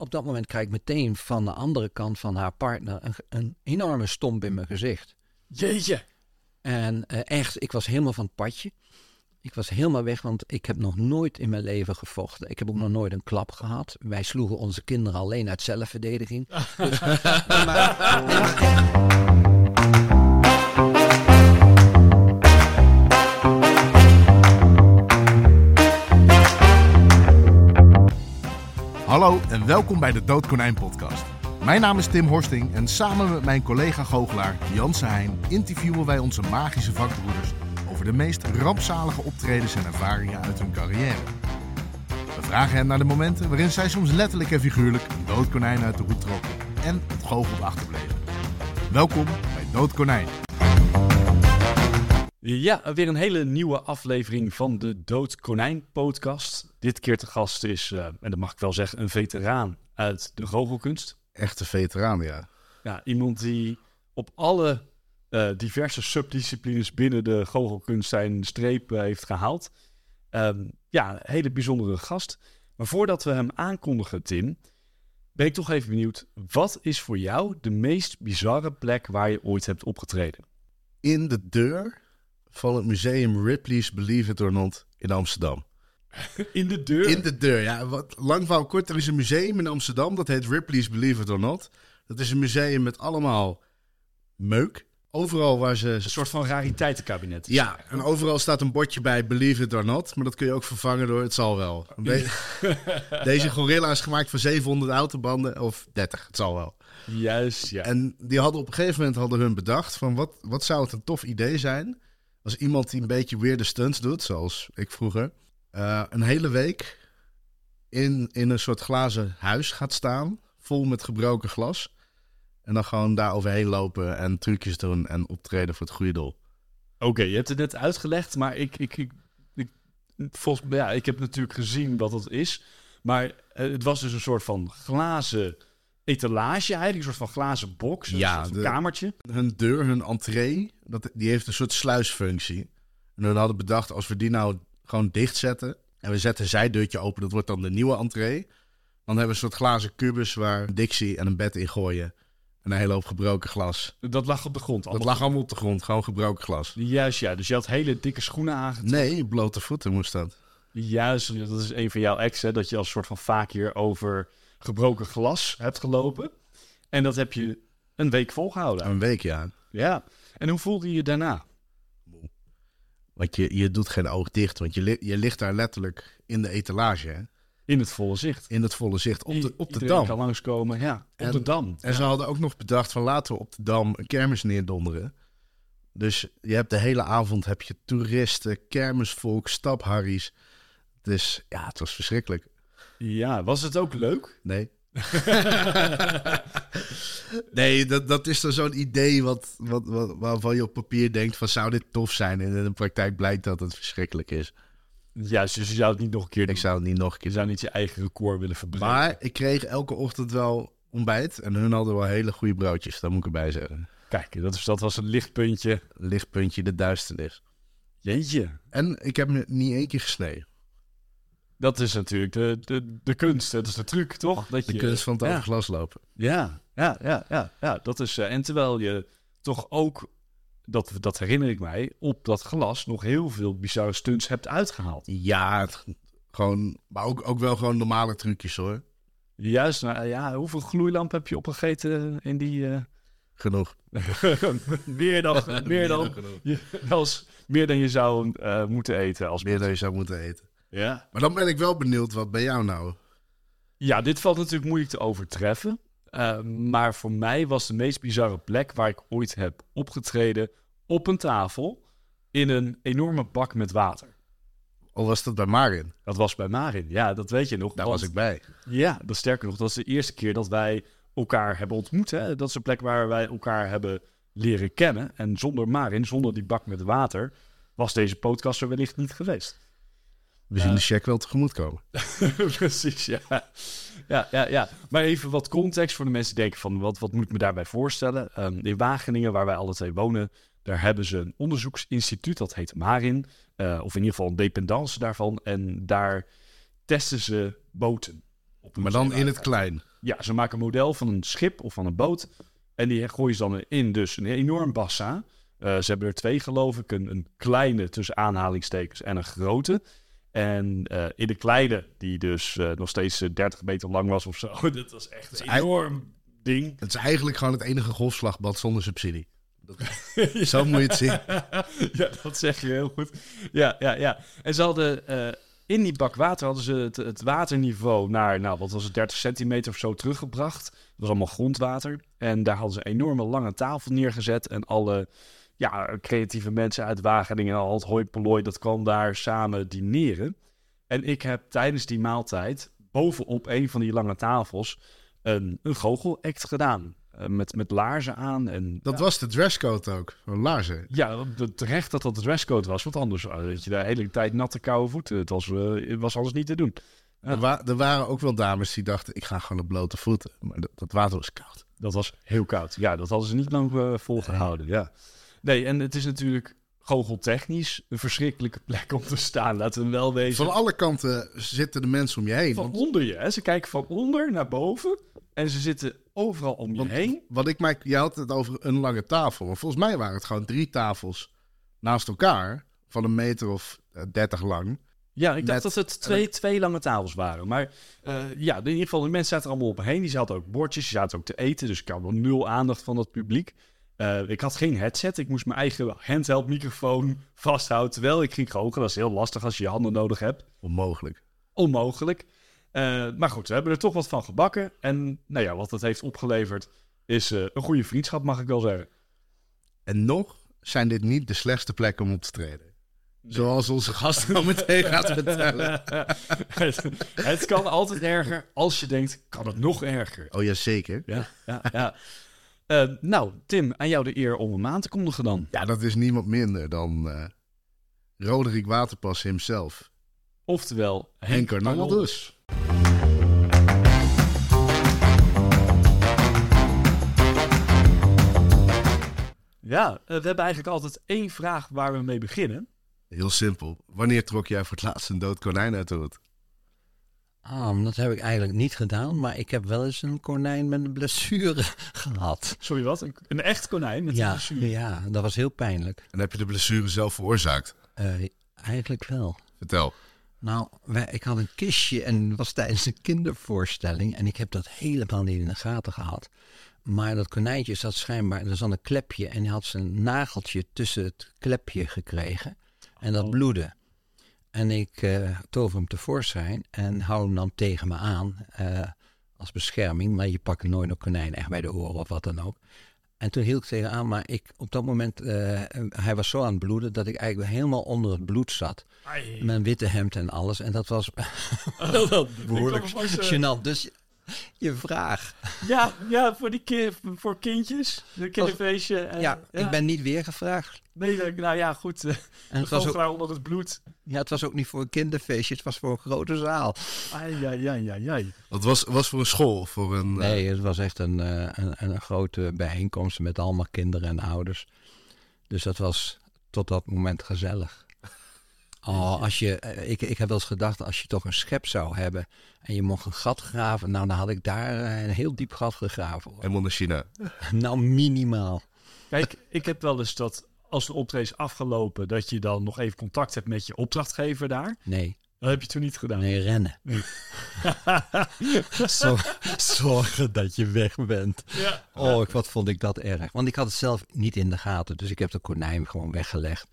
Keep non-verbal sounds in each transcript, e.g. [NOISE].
op dat moment krijg ik meteen van de andere kant van haar partner een, een enorme stomp in mijn gezicht. Jeetje. En eh, echt, ik was helemaal van het padje. Ik was helemaal weg, want ik heb nog nooit in mijn leven gevochten. Ik heb ook nog nooit een klap gehad. Wij sloegen onze kinderen alleen uit zelfverdediging. [LAUGHS] Dus, [LAUGHS] maar, Hallo en welkom bij de Doodkonijn podcast. Mijn naam is Tim Horsting en samen met mijn collega goochelaar Jan Heijn interviewen wij onze magische vakbroeders over de meest rampzalige optredens en ervaringen uit hun carrière. We vragen hen naar de momenten waarin zij soms letterlijk en figuurlijk een doodkonijn uit de hoed trokken en het goocheld achterbleven. Welkom bij Doodkonijn. Ja, weer een hele nieuwe aflevering van de Dood Konijn podcast. Dit keer te gast is, uh, en dat mag ik wel zeggen, een veteraan uit de goochelkunst. Echte veteraan, ja. Ja, iemand die op alle uh, diverse subdisciplines binnen de goochelkunst zijn streep uh, heeft gehaald. Um, ja, een hele bijzondere gast. Maar voordat we hem aankondigen, Tim, ben ik toch even benieuwd. Wat is voor jou de meest bizarre plek waar je ooit hebt opgetreden? In de deur van het museum Ripley's Believe It or Not in Amsterdam. In de deur? In de deur, ja. Wat, lang verhaal kort, er is een museum in Amsterdam, dat heet Ripley's Believe It or Not. Dat is een museum met allemaal meuk. Overal waar ze... Een soort van rariteitenkabinet. Ja, en overal staat een bordje bij Believe It or Not. Maar dat kun je ook vervangen door Het zal wel. [LAUGHS] Deze gorilla is gemaakt van 700 autobanden of 30, het zal wel. Juist, ja. En die hadden op een gegeven moment hadden hun bedacht van wat, wat zou het een tof idee zijn als iemand die een beetje weirde stunts doet, zoals ik vroeger, uh, een hele week in, in een soort glazen huis gaat staan, vol met gebroken glas. En dan gewoon daar overheen lopen en trucjes doen en optreden voor het goede doel. Oké, je hebt het net uitgelegd, maar ik, ik, ik, ik, volgens, ja, ik heb natuurlijk gezien wat het is. Maar het was dus een soort van glazen etalage eigenlijk, een soort van glazen box, een ja, soort kamertje. Hun deur, hun entree, dat, die heeft een soort sluisfunctie. En we hadden bedacht, als we die nou gewoon dichtzetten en we zetten een zijdeurtje open, dat wordt dan de nieuwe entree. Dan hebben we een soort glazen kubus waar Dixie en een bed in gooien. En een hele hoop gebroken glas. Dat lag op de grond? Dat lag allemaal op de grond, gewoon gebroken glas. Juist, ja. Dus je had hele dikke schoenen aangetrokken? Nee, blote voeten moest dat. Juist, dat is een van jouw exen, dat je als soort van vaak hier over gebroken glas hebt gelopen. En dat heb je een week volgehouden. Een week, ja. Ja. En hoe voelde je je daarna? Want je, je doet geen oog dicht, want je, je ligt daar letterlijk in de etalage. Hè? In het volle zicht. In het volle zicht, op de, op de Iedereen dam. kan langskomen, ja, op En- de dam. En ze hadden ook nog bedacht van laten we op de dam een kermis neerdonderen. Dus je hebt de hele avond heb je toeristen, kermisvolk, stapharries. Dus ja, het was verschrikkelijk. Ja, was het ook leuk? Nee. [LAUGHS] nee, dat, dat is dan zo'n idee wat, wat, wat, waarvan je op papier denkt van zou dit tof zijn. En in de praktijk blijkt dat het verschrikkelijk is. Juist, dus je zou het niet nog een keer doen. Ik zou het niet nog een Je keer zou niet je eigen record willen verbreken. Maar ik kreeg elke ochtend wel ontbijt. En hun hadden wel hele goede broodjes, dat moet ik erbij zeggen. Kijk, dat, is, dat was een lichtpuntje. Lichtpuntje de duisternis. Jeetje. En ik heb me niet één keer gesneden. Dat is natuurlijk de, de, de kunst, dat is de truc, toch? Dat De je, kunst van het ja. glas lopen. Ja, ja, ja, ja, ja. Dat is, eh, en terwijl je toch ook, dat, dat herinner ik mij, op dat glas nog heel veel bizarre stunts hebt uitgehaald. Ja, het- gewoon, maar ook, ook wel gewoon normale trucjes hoor. Juist, nou, ja, hoeveel gloeilamp heb je opgegeten in die... eh, Genoeg. [LAUGHS] meer dan, [LAUGHS] meer dan, je, als, meer dan je zou eh, moeten eten. Als Meer dan je zou moeten eten. Ja. Maar dan ben ik wel benieuwd, wat bij jou nou? ja, dit valt natuurlijk moeilijk te overtreffen. Eh, maar voor mij was de meest bizarre plek waar ik ooit heb opgetreden op een tafel in een enorme bak met water. Of was dat bij Marin? Dat was bij Marin. Ja, dat weet je nog. Daar want- was ik bij. Ja, dat sterker nog, dat is de eerste keer dat wij elkaar hebben ontmoet. Hè? Dat is een plek waar wij elkaar hebben leren kennen. En zonder Marin, zonder die bak met water, was deze podcast er wellicht niet geweest. We zien de check wel tegemoet komen. [LAUGHS] Precies, ja. ja. Ja, ja. Maar even wat context voor de mensen die denken van... wat, wat moet ik me daarbij voorstellen? Ehm, in Wageningen, waar wij alle twee wonen... daar hebben ze een onderzoeksinstituut, dat heet Marin. eh, of in ieder geval een dependance daarvan. En daar testen ze boten. op Maar dan in het klein. Ja, ze maken een model van een schip of van een boot. En die gooien ze dan in dus een enorm bassa. Eh, ze hebben er twee, geloof ik. Een, een kleine tussen aanhalingstekens en een grote. En eh, in de kleine, die dus eh, nog steeds eh, 30 meter lang was of zo. [LAUGHS] Dat was echt een enorm ding. Het is eigenlijk gewoon het enige golfslagbad zonder subsidie. Dat- [LAUGHS] Zo moet je het zien. [LAUGHS] ja, dat zeg je heel goed. Ja, ja, ja. En ze hadden eh, in die bak water hadden ze het, het waterniveau naar, nou, wat was het, 30 centimeter of zo teruggebracht. Dat was allemaal grondwater. En daar hadden ze een enorme lange tafel neergezet. En alle ja, creatieve mensen uit Wageningen en al het hoi polloi, dat kwam daar samen dineren. En ik heb tijdens die maaltijd bovenop een van die lange tafels een, een goochelact gedaan. Eh, met, met laarzen aan en Dat was de dresscode ook. Laarzen. ja, terecht dat dat de dresscode was. Want anders eh, weet je de hele tijd natte koude voeten. Het was, eh, was anders niet te doen. Er, wa- er waren ook wel dames die dachten, ik ga gewoon op blote voeten. Maar dat, dat water was koud. Dat was heel koud. Ja, dat hadden ze niet lang eh, volgehouden. Ja. Nee, en het is natuurlijk goocheltechnisch een verschrikkelijke plek om te staan. Laten we wel wezen. Van alle kanten zitten de mensen om je heen. Van Want onder je. Hè? Ze kijken van onder naar boven. En ze zitten overal om je Want- heen. wat ik mij, je had het over een lange tafel. Maar volgens mij waren het gewoon drie tafels naast elkaar. Van een meter of eh, dertig lang. Ja, ik dacht dat het twee, twee lange tafels waren. Maar eh, ja, in ieder geval, de mensen zaten er allemaal op heen. Die zaten ook bordjes, die zaten ook te eten. Dus ik had wel nul aandacht van het publiek. Eh, ik had geen headset. Ik moest mijn eigen handheld microfoon [LAUGHS] vasthouden terwijl ik ging goochelen. Dat is heel lastig als je je handen nodig hebt. Onmogelijk. Onmogelijk. Eh, maar goed, we hebben er toch wat van gebakken. En nou ja, wat het heeft opgeleverd is eh, een goede vriendschap, mag ik wel zeggen. En nog zijn dit niet de slechtste plekken om op te treden. Zoals onze gast nou meteen gaat vertellen. [LAUGHS] het, het kan altijd erger als je denkt, kan het nog erger? Oh ja, zeker. Ja, ja, ja. Eh, nou, Tim, aan jou de eer om hem aan te kondigen dan. Ja, dat is niemand minder dan eh Roderick Waterpas himself. Oftewel, Henk Arnoldus. Ja, eh, we hebben eigenlijk altijd één vraag waar we mee beginnen. Heel simpel. Wanneer trok jij voor het laatst een dood konijn uit de hoed? Ah, dat heb ik eigenlijk niet gedaan, maar ik heb wel eens een konijn met een blessure [LAUGHS] gehad. Sorry, wat? Een, een echt konijn met een Ja, blessure. ja, dat was heel pijnlijk. En heb je de blessure zelf veroorzaakt? Eh, eigenlijk wel. Vertel. Nou, wij, ik had een kistje en was tijdens een kindervoorstelling. En ik heb dat helemaal niet in de gaten gehad. Maar dat konijntje zat schijnbaar, er zat een klepje. En hij had zijn nageltje tussen het klepje gekregen. En dat Oh. bloedde. En ik eh tover hem tevoorschijn en hou hem dan tegen me aan. eh, als bescherming. Maar je pakt nooit een konijn echt bij de oren of wat dan ook. En toen hield ik tegen aan, maar ik, op dat moment, eh, hij was zo aan het bloeden dat ik eigenlijk helemaal onder het bloed zat. Ai. Mijn witte hemd en alles. En dat was [LAUGHS] behoorlijk gênant. Dus [LAUGHS] je, vraag. Ja, ja voor, die ki voor kindjes. Een kinderfeestje. en- ja, ik ben niet weer gevraagd. Nee, nou ja, goed. En het [LAUGHS] was, ook, onder het bloed. ja, het was ook niet voor een kinderfeestje, het was voor een grote zaal. Ai, ai, ai, ai, ai. Dat was, was voor een school, voor een... eh, Nee, het was echt een, eh, een, een grote bijeenkomst met allemaal kinderen en ouders. Dus dat was tot dat moment gezellig. Oh, als je, eh, ik, ik heb wel eens gedacht, als je toch een schep zou hebben en je mocht een gat graven, nou dan had ik daar eh, een heel diep gat gegraven. hoor. helemaal naar China. [LAUGHS] Nou, minimaal. Kijk, ik heb wel eens dat als de optreden is afgelopen, dat je dan nog even contact hebt met je opdrachtgever daar. Nee, Dat heb je toen niet gedaan. nee, rennen. [LAUGHS] Zor- Zorgen dat je weg bent. Ja. Oh, ik- wat vond ik dat erg. Want ik had het zelf niet in de gaten. Dus ik heb de konijn gewoon weggelegd.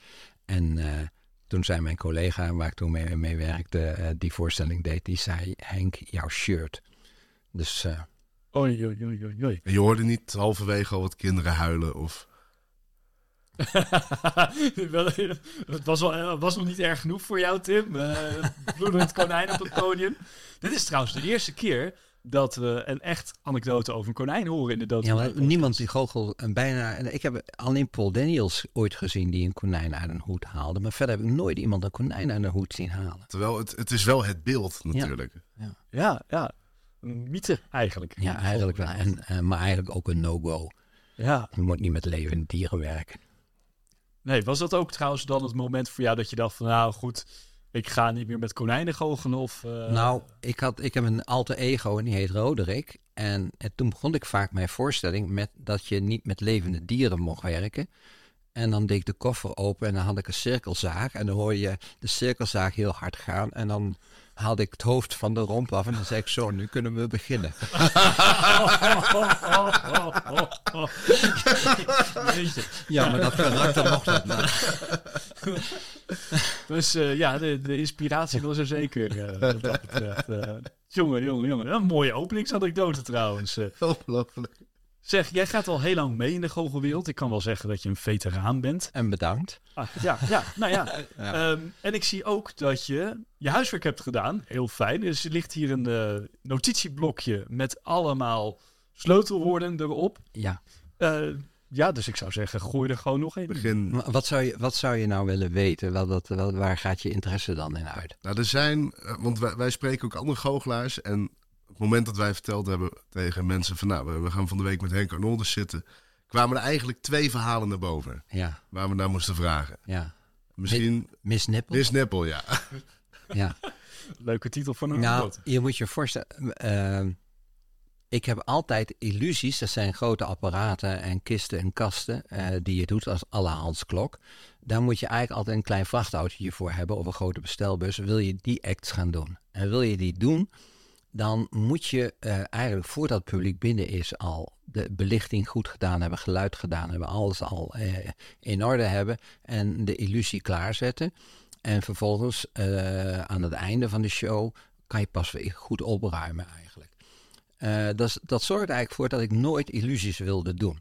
En eh, toen zei mijn collega, waar ik toen mee, mee werkte, eh, die voorstelling deed, die zei: Henk, jouw shirt. Dus eh, Oei, oei, oei, oei. En je hoorde niet halverwege al wat kinderen huilen of... [LAUGHS] Het was, wel, het was nog niet erg genoeg voor jou, Tim. Uh, bloedend konijn op het podium. Dit is trouwens de eerste keer dat we een echt anekdote over een konijn horen in de dood. ja, maar niemand die goochel en bijna. Ik heb alleen Paul Daniels ooit gezien die een konijn uit een hoed haalde. Maar verder heb ik nooit iemand een konijn uit een hoed zien halen. Terwijl het, het is wel het beeld natuurlijk. Ja, ja. Een mythe eigenlijk. Ja, eigenlijk wel. En, eh, maar eigenlijk ook een no-go. Ja. Je moet niet met levende dieren werken. Nee, was dat ook trouwens dan het moment voor jou dat je dacht van nou goed, ik ga niet meer met konijnen goochelen of... eh, Nou, ik, had, ik heb een alter ego en die heet Roderick. En, en toen begon ik vaak mijn voorstelling met dat je niet met levende dieren mocht werken. En dan deed ik de koffer open en dan had ik een cirkelzaag. En dan hoor je de cirkelzaag heel hard gaan. En dan haalde ik het hoofd van de romp af en dan zei ik zo, nu kunnen we beginnen. [LAUGHS] Ja, maar dat karakter mocht dat niet. [LAUGHS] Dus eh, ja, de, de inspiratie was er zeker. eh, wat dat betreft. Eh, jongen, jongen, jongen. Een mooie openingsanekdote trouwens. Ongelooflijk. Zeg, jij gaat al heel lang mee in de goochelwereld. Ik kan wel zeggen dat je een veteraan bent. En bedankt. Ah, ja, ja, nou [LAUGHS] ja. Ehm, en ik zie ook dat je je huiswerk hebt gedaan. Heel fijn. Dus er ligt hier een eh, notitieblokje met allemaal sleutelwoorden erop. Ja. Eh, ja, dus ik zou zeggen, gooi er gewoon nog een. Begin. Maar Wat zou je, wat zou je nou willen weten? Wel, dat, wel, waar gaat je interesse dan in uit? Nou, er zijn, eh, want wij, wij spreken ook andere goochelaars. En het moment dat wij verteld hebben tegen mensen van, nou, we, we gaan van de week met Henk Arnoldus zitten, kwamen er eigenlijk twee verhalen naar boven Ja, waar we naar moesten vragen. ja. Misschien Miss Nipple? Dis Nippel, ja. Ja. [LAUGHS] Leuke titel van een Nou, je moet je voorstellen. ehm, ik heb altijd illusies. Dat zijn grote apparaten en kisten en kasten. eh, die je doet als alle Hans Klok. Daar moet je eigenlijk altijd een klein vrachtautootje voor hebben. Of een grote bestelbus. Wil je die acts gaan doen. En wil je die doen. Dan moet je eh, eigenlijk voordat het publiek binnen is al de belichting goed gedaan hebben, geluid gedaan hebben, alles al eh, in orde hebben en de illusie klaarzetten. En vervolgens eh, aan het einde van de show kan je pas weer goed opruimen eigenlijk. Dat, dat zorgt eigenlijk voor dat ik nooit illusies wilde doen.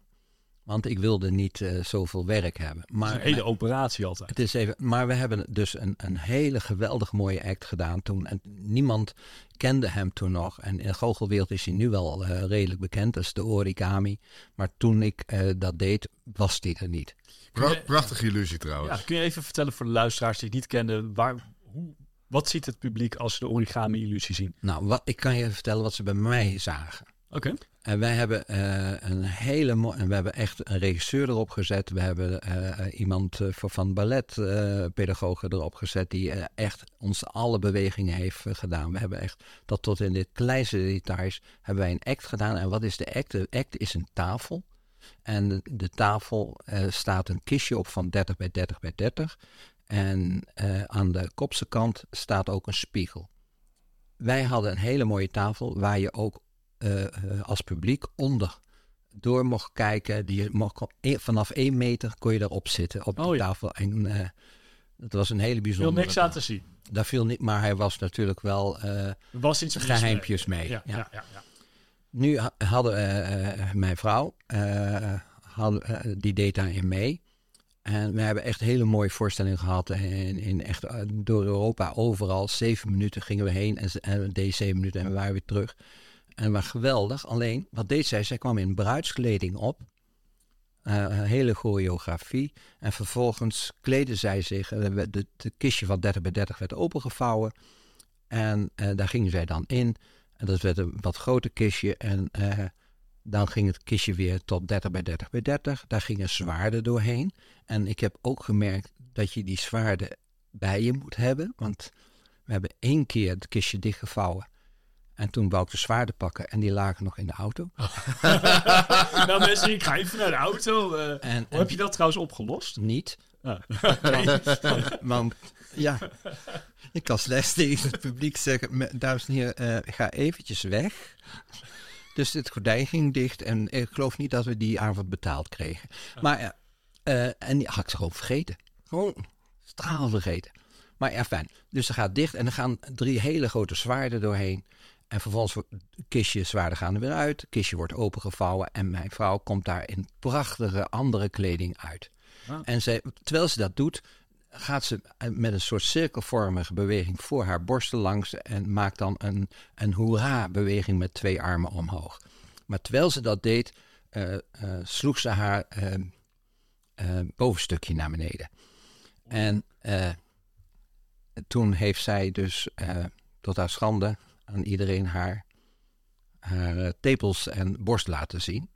Want ik wilde niet eh, zoveel werk hebben. Het Maar is een hele operatie altijd. het is even, maar we hebben dus een, een hele geweldig mooie act gedaan toen. En niemand kende hem toen nog. En in de goochelwereld is hij nu wel eh, redelijk bekend. Dat is de origami. Maar toen ik eh, dat deed, was hij er niet. Pra- prachtige illusie trouwens. Ja, kun je even vertellen voor de luisteraars die het niet kennen, waar, hoe, wat ziet het publiek als ze de origami-illusie zien? Nou, wat, ik kan je vertellen wat ze bij mij zagen. Oké. En wij hebben eh, een hele mooie. En we hebben echt een regisseur erop gezet. We hebben eh, iemand eh, voor van balletpedagogen erop gezet. die echt ons alle bewegingen heeft gedaan. We hebben echt dat tot in de kleinste details. hebben wij een act gedaan. En wat is de act? De act is een tafel. En de, de tafel staat een kistje op van 30 bij 30 bij 30. En aan de kopse kant staat ook een spiegel. Wij hadden een hele mooie tafel waar je ook als publiek onder door mocht kijken. Die mocht, e- vanaf één meter kon je erop zitten op de Oh ja. tafel. En eh, dat was een hele bijzondere. niks aan te zien. Daar viel niet, maar hij was natuurlijk wel eh, Er was iets geheimpjes mee. Ja, ja. ja. Nu ha- hadden eh, eh, mijn vrouw, eh, hadden, eh, die deed daarin mee. En we hebben echt hele mooie voorstellingen gehad. In, in echt eh, door Europa overal. Zeven minuten gingen we heen en, en deden zeven minuten en we waren weer terug. En het was geweldig. Alleen, wat deed zij? Zij kwam in bruidskleding op. Een hele choreografie. En vervolgens kleedde zij zich. eh, de kistje van 30 bij 30 werd opengevouwen. En eh, daar gingen zij dan in. En dat werd een wat groter kistje. En dan ging het kistje weer tot 30 bij 30 bij 30. Daar gingen zwaarden doorheen. En ik heb ook gemerkt dat je die zwaarden bij je moet hebben. Want we hebben één keer het kistje dichtgevouwen. En toen wou ik de zwaarden pakken en die lagen nog in de auto. [LAUGHS] nou mensen, ik ga even naar de auto. eh. En, hoe heb je dat trouwens opgelost? Niet. Ah. Want, [LAUGHS] want, ja, ik kan slechts tegen het publiek zeggen, "Me- dames en heren, eh, ga eventjes weg. Dus het gordijn ging dicht en ik geloof niet dat we die avond betaald kregen. Maar ja, eh, en die had ik gewoon vergeten. Gewoon straal vergeten. Maar ja, fijn. Dus ze gaat dicht en er gaan drie hele grote zwaarden doorheen. En vervolgens wordt het kistje zwaarden gaan er weer uit. Het kistje wordt opengevouwen en mijn vrouw komt daar in prachtige andere kleding uit. Ah. En zij, terwijl ze dat doet, gaat ze met een soort cirkelvormige beweging voor haar borsten langs en maakt dan een, een hoera-beweging met twee armen omhoog. Maar terwijl ze dat deed, eh, eh, sloeg ze haar eh, eh, bovenstukje naar beneden. En eh, toen heeft zij dus eh, tot haar schande aan iedereen haar, haar eh, tepels en borst laten zien.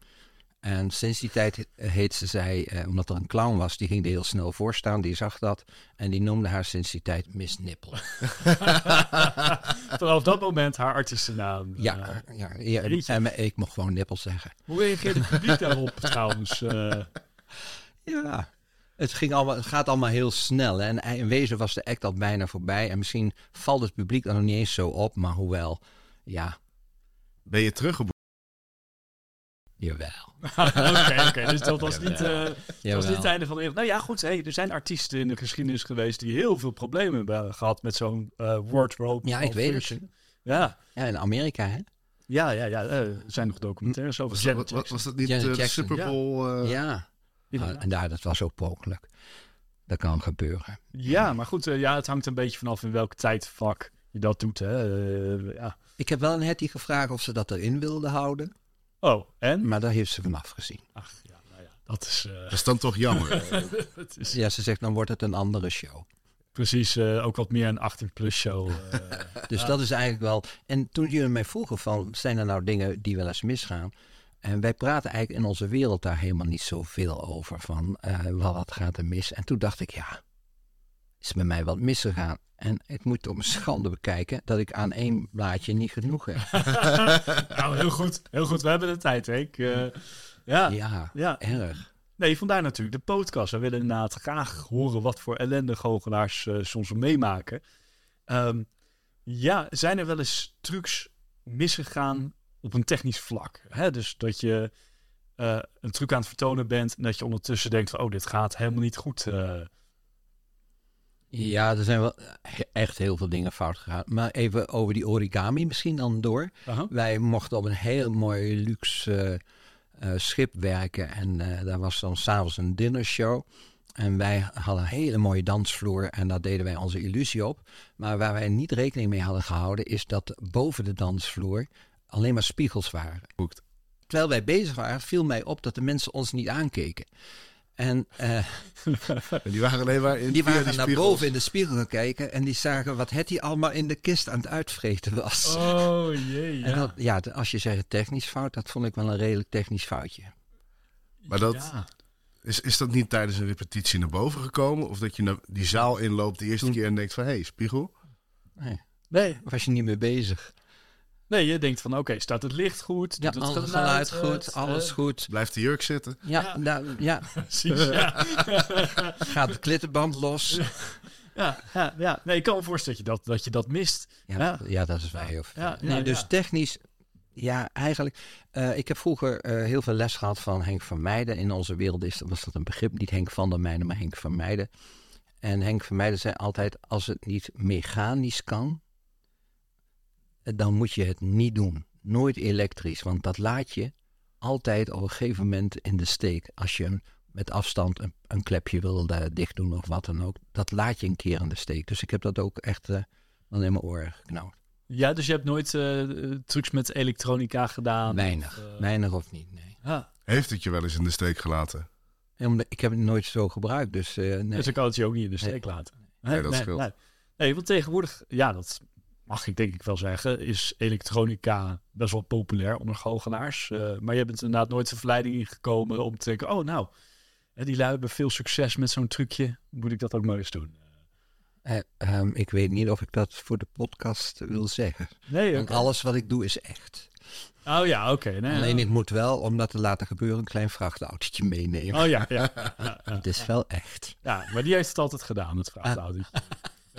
En sinds die tijd heet ze zij, eh, omdat er een clown was, die ging er heel snel voor staan, die zag dat. En die noemde haar sinds die tijd Miss Nippel. [LAUGHS] Vanaf dat moment haar artiestennaam. Ja, Eh, ja, ja, en ik mocht gewoon Nippel zeggen. hoe reageert het publiek daarop [LAUGHS] trouwens? Ja, het, ging allemaal, het gaat allemaal heel snel. Hè? En in wezen was de act al bijna voorbij. En misschien valt het publiek er nog niet eens zo op, maar hoewel, ja, Ben je teruggeboekt? jawel. [LAUGHS] Oké, oké. Dus dat was niet, eh, dat was niet het einde van de wereld. Nou ja, goed. Hey, er zijn artiesten in de geschiedenis geweest die heel veel problemen hebben gehad met zo'n eh wardrobe. Ja, ik weet het. Ja, Ja, in Amerika, hè? ja, ja. ja. eh, er zijn nog documentaires over Was, Janet was, was, dat niet de Super Bowl? eh, ja. Ja. Ah, en daar, dat was ook mogelijk. Dat kan gebeuren. Ja, maar goed. eh, ja, het hangt een beetje vanaf in welk tijdvak je dat doet. Hè. Eh, ja. Ik heb wel een Hetty gevraagd of ze dat erin wilde houden. Oh, en? Maar daar heeft ze van afgezien. Ach, ja, nou ja. Dat is, eh, Dat is dan toch jammer. [LAUGHS] het is Ja, ze zegt dan wordt het een andere show. precies eh, ook wat meer een 18-plus show. eh. [LAUGHS] Dus dat is eigenlijk wel. En toen jullie mij vroegen van zijn er nou dingen die wel eens misgaan? En wij praten eigenlijk in onze wereld daar helemaal niet zoveel over. Van eh, wat gaat er mis? En toen dacht ik, ja, is bij mij wat misgegaan. En ik moet op mijn schande bekijken dat ik aan één blaadje niet genoeg heb. [LAUGHS] nou, heel goed. Heel goed. We hebben de tijd, Henk. Eh, ja. Ja, ja. erg. Nee, vandaar natuurlijk de podcast. We willen inderdaad graag horen wat voor ellende goochelaars eh, soms meemaken. Ehm, ja, zijn er wel eens trucs misgegaan op een technisch vlak? Hè? Dus dat je eh, een truc aan het vertonen bent en dat je ondertussen denkt van, oh, dit gaat helemaal niet goed. eh. Ja, er zijn wel echt heel veel dingen fout gegaan. Maar even over die origami misschien dan door. Wij mochten op een heel mooi luxe eh, schip werken. En daar was dan s'avonds een dinnershow. En wij hadden een hele mooie dansvloer en daar deden wij onze illusie op. Maar waar wij niet rekening mee hadden gehouden, is dat boven de dansvloer alleen maar spiegels waren. Boekt. Terwijl wij bezig waren, viel mij op dat de mensen ons niet aankeken. En eh, [LAUGHS] En die waren alleen maar in die waren naar boven in de spiegel gaan kijken en die zagen wat Hetty allemaal in de kist aan het uitvreten was. Oh jee, En ja. dat, ja, als je zegt technisch fout, dat vond ik wel een redelijk technisch foutje. Maar dat- Ja. Is, is dat niet tijdens een repetitie naar boven gekomen? Of dat je naar die zaal inloopt de eerste Toen- keer en denkt van... Hé, hey, spiegel? Nee, Nee, was je niet mee bezig. Nee, je dengt van, oké, staat het licht goed? Ja, Doet het alles geluid goed, alles eh, goed. Blijft de jurk zitten? Ja, Ja. nou, ja, [LAUGHS] Precies, ja. [LAUGHS] gaat de klittenband los. ja, ja, ja. Nee, ik kan me voorstellen dat je dat, dat, je dat mist. Ja, Ja. ja dat is waar heel veel. Ja, ja, nee, dus technisch, ja, eigenlijk. eh, ik heb vroeger eh, heel veel les gehad van Henk van Meijden. In onze wereld is, was dat een begrip, niet Henk van der Meijden, maar Henk van Meijden. En Henk van Meijden zei altijd, als het niet mechanisch kan, dan moet je het niet doen. Nooit elektrisch, want dat laat je altijd op een gegeven moment in de steek. Als je een- met afstand een, een klepje wil eh, dicht doen of wat dan ook, dat laat je een keer in de steek. Dus ik heb dat ook echt eh dan in mijn oren geknauwd. Ja, dus je hebt nooit eh, trucs met elektronica gedaan? Weinig, Of, weinig of niet, nee. Ja, Heeft het je wel eens in de steek gelaten? En omdat- Ik heb het nooit zo gebruikt, dus eh, nee. dus ik kan het je ook niet in de steek laten. Nee, dat scheelt. Nee. Nee, want tegenwoordig, ja, dat mag ik denk ik wel zeggen, is elektronica best wel populair onder goochelaars. Eh, maar je bent inderdaad nooit de verleiding ingekomen om te denken, oh nou, die lui hebben veel succes met zo'n trucje, moet ik dat ook maar eens doen. Eh, ehm, ik weet niet of ik dat voor de podcast wil zeggen. Nee, Want alles wat ik doe is echt. Oh ja, oké. nee, Alleen ik moet wel, om dat te laten gebeuren, een klein vrachtautootje meenemen. Oh ja, ja. [LAUGHS] ja, ja. Het is wel echt. Ja, maar die heeft het altijd gedaan, het vrachtautootje.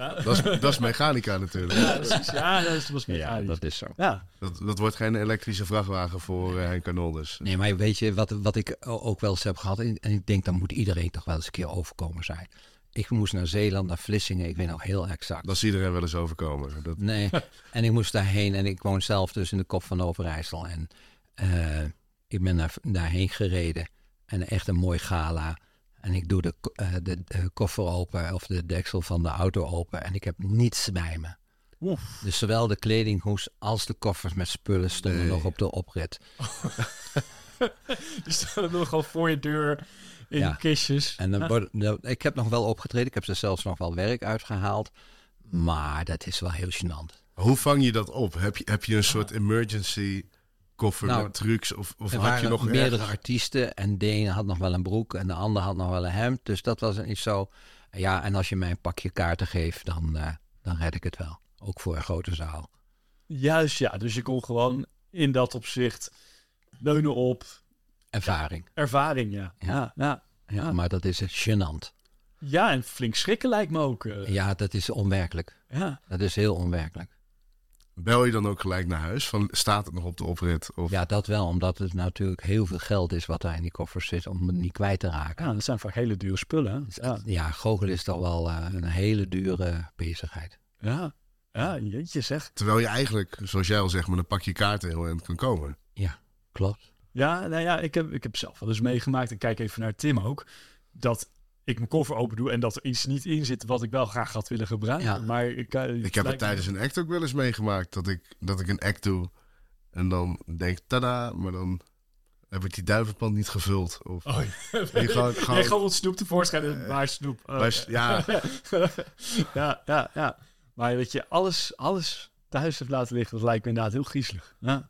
Dat is, dat is mechanica natuurlijk. ja, precies. Ja, dat was meer Ja, dat is zo. Ja, Dat, dat wordt geen elektrische vrachtwagen voor uh, Henk Arnold dus. Nee, maar weet je, wat, wat ik ook wel eens heb gehad, en ik denk, dan moet iedereen toch wel eens een keer overkomen zijn. Ik moest naar Zeeland, naar Vlissingen, ik weet nog heel exact. Dat is iedereen wel eens overkomen. Dat, Nee, [LAUGHS] en ik moest daarheen en ik woon zelf dus in de kop van Overijssel. En eh, ik ben daar, daarheen gereden en echt een mooi gala. En ik doe de, eh, de, de koffer open of de deksel van de auto open en ik heb niets bij me. Oef. Dus zowel de kledinghoes als de koffers met spullen stonden Nee. nog op de oprit. [LAUGHS] die staan nog al voor je deur in Ja. kistjes. En dan word- nou, ik heb nog wel opgetreden, ik heb er zelfs nog wel werk uitgehaald. Maar dat is wel heel gênant. hoe vang je dat op? Heb je, heb je een soort emergency koffer Nou, met trucs? Of, of er had waren je nog meerdere ergens- artiesten en de ene had nog wel een broek en de ander had nog wel een hemd. Dus dat was niet zo. Ja, en als je mij een pakje kaarten geeft, dan, eh, dan red ik het wel. Ook voor een grote zaal. Juist, ja. Dus je kon gewoon in dat opzicht leunen op Ervaring. ervaring, ja. Ja. Ja, ja. Ja, maar dat is gênant. Ja, en flink schrikken lijkt me ook. eh. Ja, dat is onwerkelijk. ja. Dat is heel onwerkelijk. Bel je dan ook gelijk naar huis? Van, staat het nog op de oprit? Of... Ja, dat wel, omdat het natuurlijk heel veel geld is wat daar in die koffers zit om het niet kwijt te raken. ja, dat zijn vaak hele dure spullen. Ja, Ja, goochelen is toch wel eh, een hele dure bezigheid. ja. ja jeetje zeg. Terwijl je eigenlijk, zoals jij al zegt, met een pakje kaarten heel eind kan komen. Klopt. Ja, nou ja, ik heb, ik heb zelf wel eens meegemaakt. Ik kijk even naar Tim ook. Dat ik mijn koffer open doe en dat er iets niet in zit wat ik wel graag had willen gebruiken. Ja. Maar ik, eh, Ik heb het me- tijdens een act ook wel eens meegemaakt. Dat ik, dat ik een act doe en dan denk, tada, maar dan heb ik die duivenpand niet gevuld. Of, Oh, ja. Je gewoon- gewoon- Nee, gewoon wat snoep tevoorschijn en waar snoep. Oh, Maar, ja, [LAUGHS] ja, ja, ja. Maar dat je alles, alles thuis hebt laten liggen, dat lijkt me inderdaad heel griezelig. Ja,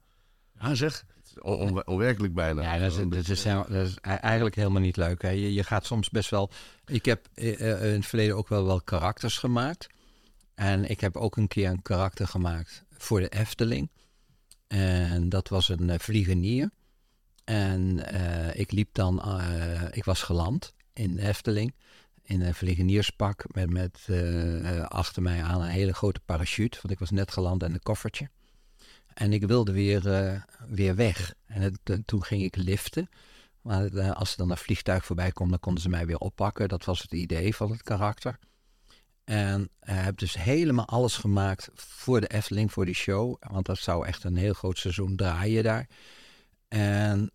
ja zeg. On- on- onwerkelijk bijna. Ja, dat is, dat, is, helemaal- dat is eigenlijk helemaal niet leuk. Hè. Je, je gaat soms best wel. Ik heb eh, eh, in het verleden ook wel wel karakters gemaakt. En ik heb ook een keer een karakter gemaakt voor de Efteling. En dat was een eh, vliegenier. En ik liep dan, ik was geland in de Efteling. In een vliegenierspak met, met achter mij aan een hele grote parachute. Want ik was net geland en een koffertje. En ik wilde weer, eh, weer weg. En eh, toen ging ik liften. Maar eh, als er dan een vliegtuig voorbij komt, dan konden ze mij weer oppakken. Dat was het idee van het karakter. En heb dus helemaal alles gemaakt voor de Efteling, voor die show. Want dat zou echt een heel groot seizoen draaien daar. En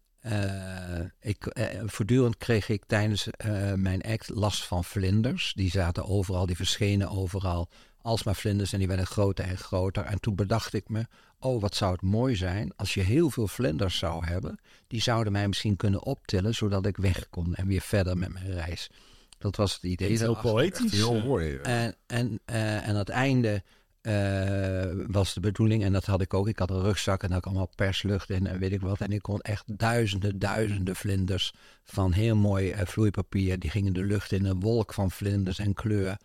ik, voortdurend kreeg ik tijdens mijn act last van vlinders. Die zaten overal, die verschenen overal. Alsmaar vlinders en die werden groter en groter. En toen bedacht ik me, oh wat zou het mooi zijn als je heel veel vlinders zou hebben. Die zouden mij misschien kunnen optillen, zodat ik weg kon en weer verder met mijn reis. Dat was het idee. Heel poëtisch. Heel mooi. En, en, eh, en aan het einde eh, was de bedoeling, en dat had ik ook, ik had een rugzak en daar kwam allemaal perslucht in en weet ik wat. En ik kon echt duizenden, duizenden vlinders van heel mooi eh, vloeipapier, die gingen de lucht in, een wolk van vlinders en kleur.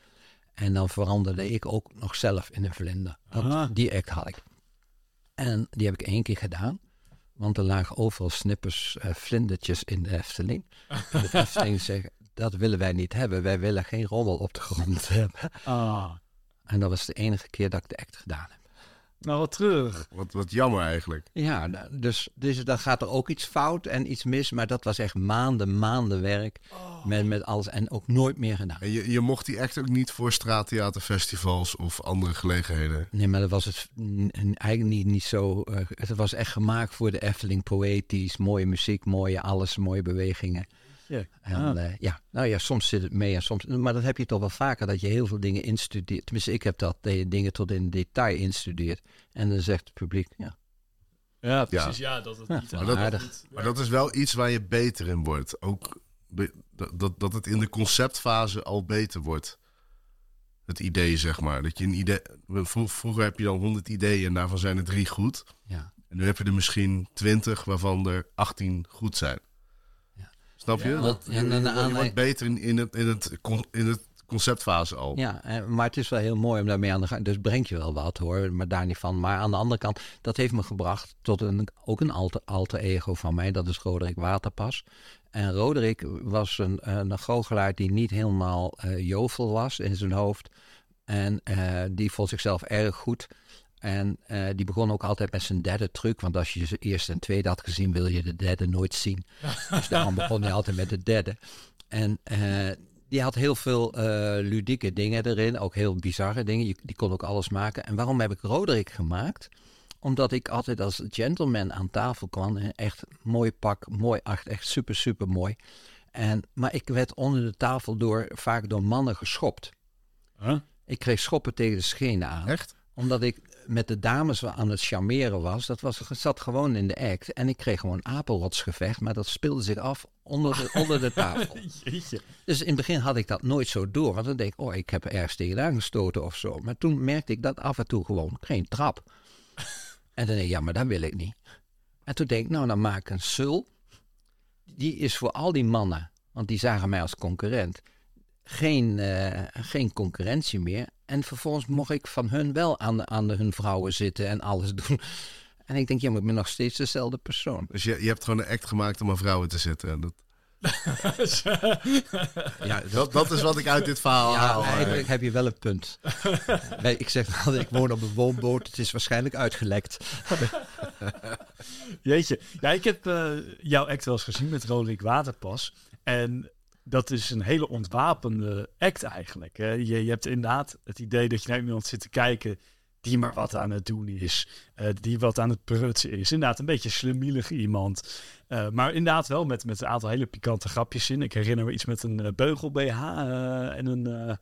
En dan veranderde ik ook nog zelf in een vlinder. Dat, die act had ik. En die heb ik één keer gedaan. Want er lagen overal snippers, eh, vlindertjes in de Efteling. En de [LAUGHS] Efteling zeggen, dat willen wij niet hebben. Wij willen geen rommel op de grond [LAUGHS] hebben. Ah, En dat was de enige keer dat ik de act gedaan heb. Nou wat terug. Wat, wat jammer eigenlijk. Ja, nou, dus, dus dan gaat er ook iets fout en iets mis. Maar dat was echt maanden, maanden werk. Met, met alles en ook nooit meer gedaan. En je, je mocht die act ook niet voor straattheaterfestivals of andere gelegenheden. Nee, maar dat was het eigenlijk niet, niet zo. eh, het was echt gemaakt voor de Efteling, poëtisch, mooie muziek, mooie alles, mooie bewegingen. Ja. En, Ah. eh, ja, nou ja, soms zit het mee en soms. Maar dat heb je toch wel vaker, dat je heel veel dingen instudeert. Tenminste, ik heb dat, dat je dingen tot in detail instudeert. En dan zegt het publiek, ja, Ja, precies. Ja, dat het Ja, niet maar dat- aardig. Maar dat is wel iets waar je beter in wordt. Ook be- dat- dat, het in de conceptfase al beter wordt. Het idee, zeg maar. Dat je een idee. vro- Vroeger heb je dan 100 ideeën en daarvan zijn er drie goed. ja. En nu heb je er misschien 20 waarvan er 18 goed zijn. Snap je? Ja. Dat- je, en je- wordt beter in, in, het, in, het, in het conceptfase al. Ja, eh, maar het is wel heel mooi om daarmee aan de gang. Dus brengt je wel wat hoor, maar daar niet van. Maar aan de andere kant, dat heeft me gebracht tot een, ook een alter, alter ego van mij. Dat is Roderick Waterpas. En Roderick was een, een goochelaar die niet helemaal eh, jovel was in zijn hoofd. En eh, die vond zichzelf erg goed. En eh, die begon ook altijd met zijn derde truc. Want als je de eerste en tweede had gezien, wil je de derde nooit zien. [LAUGHS] dus daarom begon hij altijd met de derde. En eh, die had heel veel eh, ludieke dingen erin. Ook heel bizarre dingen. Je- Die kon ook alles maken. En waarom heb ik Roderick gemaakt? Omdat ik altijd als gentleman aan tafel kwam. Echt mooi pak, mooi acht, echt super, super mooi. En, maar ik werd onder de tafel door, vaak door mannen geschopt. Huh? Ik kreeg schoppen tegen de schenen aan Echt? omdat ik met de dames aan het charmeren was. Dat was, zat gewoon in de act. En ik kreeg gewoon apenrotsgevecht. Maar dat speelde zich af onder de, onder de tafel. [LAUGHS] Jeetje. Dus in het begin had ik dat nooit zo door. Want dan denk ik, oh, ik heb er ergens tegenaan gestoten of zo. Maar toen merkte ik dat af en toe gewoon geen trap. En dan denk ik, ja, maar dat wil ik niet. En toen denk ik, nou, dan maak ik een sul. Die is voor al die mannen, want die zagen mij als concurrent, geen, eh, geen concurrentie meer. En vervolgens mocht ik van hun wel aan, aan de, hun vrouwen zitten en alles [LAUGHS] doen. En ik denk, ja, maar ik ben nog steeds dezelfde persoon. Dus je, je hebt gewoon een act gemaakt om aan vrouwen te zetten. En dat, [LAUGHS] Ja, dat, dat is wat ik uit dit verhaal Ja, haal. eigenlijk heb je wel een punt. [LAUGHS] Nee, ik zeg altijd, ik woon op een woonboot. Het is waarschijnlijk uitgelekt. Jeetje. Ja, ik heb eh, jouw act wel eens gezien met Roderick Waterpas. En dat is een hele ontwapende act eigenlijk. Je, je hebt inderdaad het idee dat je naar iemand zit te kijken die maar wat aan het doen is. eh, die wat aan het prutsen is. Inderdaad, een beetje slemielig iemand. Eh, maar inderdaad wel met, met een aantal hele pikante grapjes in. Ik herinner me iets met een eh, beugel BH en een...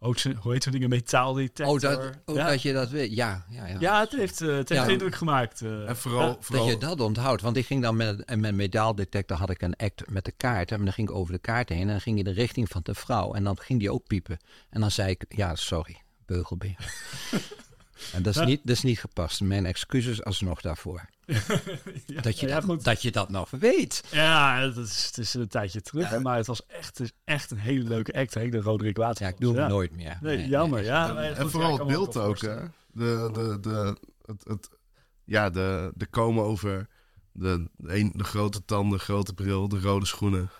eh, hoe heet- hoe heet zo'n ding? Een metaaldetector. Oh, dat, ook ja. dat je dat weet. Ja, ja, ja. ja, het heeft, eh, het heeft Ja. indruk gemaakt. eh. En vooral, Ja, vooral Dat je dat onthoudt. Want ik ging dan met, en met metaaldetector had ik een act met de kaart. En dan ging ik over de kaart heen. En dan ging je de richting van de vrouw. En dan ging die ook piepen. En dan zei ik, ja, sorry, beugelbeer. [LAUGHS] en dat is, niet, dat is niet gepast. Mijn excuses alsnog daarvoor. [LAUGHS] ja, Dat je, ja, dat, dat je dat nog weet. Ja, dat is, het is een tijdje terug. hè, Maar het was echt, het is echt een hele leuke act. Hè? De Roderick Water. Ja, ik doe hem nooit meer. Nee, jammer. Ja, En, ja, vooral het beeld ook, hè? De, de, de, het, het, ja, de, de komen over de, de, een, de grote tanden, grote bril, de rode schoenen.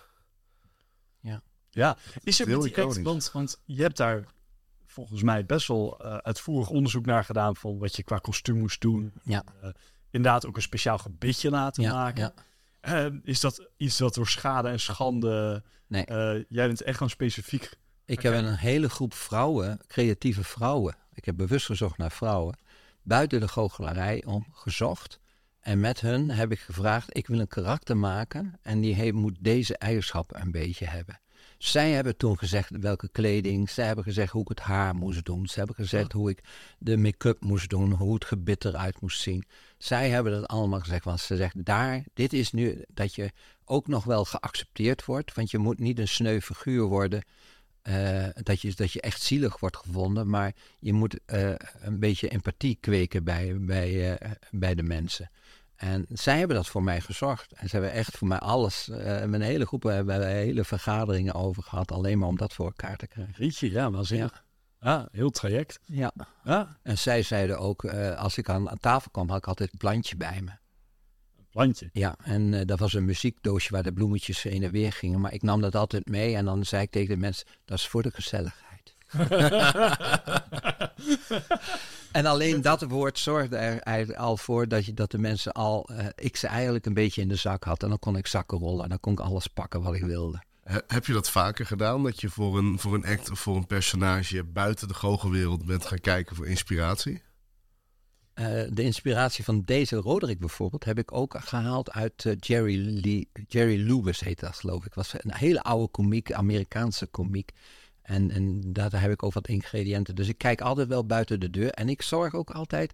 Ja, is er met die act, want je hebt daar volgens mij best wel eh, uitvoerig onderzoek naar gedaan van wat je qua kostuum moest doen. Ja. Eh, inderdaad ook een speciaal gebitje laten Ja, maken. ja. Eh, is dat iets dat door schade en schande... Nee. eh, jij bent echt gewoon specifiek... Ik heb een hele groep vrouwen, creatieve vrouwen. Ik heb bewust gezocht naar vrouwen. Buiten de goochelarij om gezocht. En met hun heb ik gevraagd: ik wil een karakter maken. En die moet deze eigenschappen een beetje hebben. Zij hebben toen gezegd welke kleding. Zij hebben gezegd hoe ik het haar moest doen. Ze hebben gezegd hoe ik de make-up moest doen. Hoe het gebit eruit moest zien. Zij hebben dat allemaal gezegd. Want ze zegt daar, dit is nu dat je ook nog wel geaccepteerd wordt. Want je moet niet een sneu figuur worden. Eh, dat, je, dat je echt zielig wordt gevonden, maar je moet eh, een beetje empathie kweken bij, bij, eh, bij de mensen. En zij hebben dat voor mij gezorgd. En ze hebben echt voor mij alles, eh mijn hele groep, we hebben hele vergaderingen over gehad, alleen maar om dat voor elkaar te krijgen. Rietje, ja, waanzinnig. Ja, heel traject. Ja. Ja, En zij zeiden ook, eh, als ik aan, aan tafel kwam, had ik altijd een plantje bij me. een plantje. Ja, en eh, dat was een muziekdoosje waar de bloemetjes heen en weer gingen. Maar ik nam dat altijd mee en dan zei ik tegen de mensen, dat is voor de gezelligheid. [LAUGHS] [LAUGHS] En alleen dat woord zorgde er eigenlijk al voor dat, je, dat de mensen al, eh, ik ze eigenlijk een beetje in de zak had. En dan kon ik zakken rollen en dan kon ik alles pakken wat ik wilde. He- heb je dat vaker gedaan? Dat je voor een, voor een act of voor een personage buiten de goochelwereld bent gaan kijken voor inspiratie? Eh, de inspiratie van deze Roderick bijvoorbeeld heb ik ook gehaald uit eh, Jerry, Lee, Jerry Lewis heet dat geloof ik. Was een hele oude komiek, Amerikaanse komiek. En, en daar heb ik ook wat ingrediënten. Dus ik kijk altijd wel buiten de deur. En ik zorg ook altijd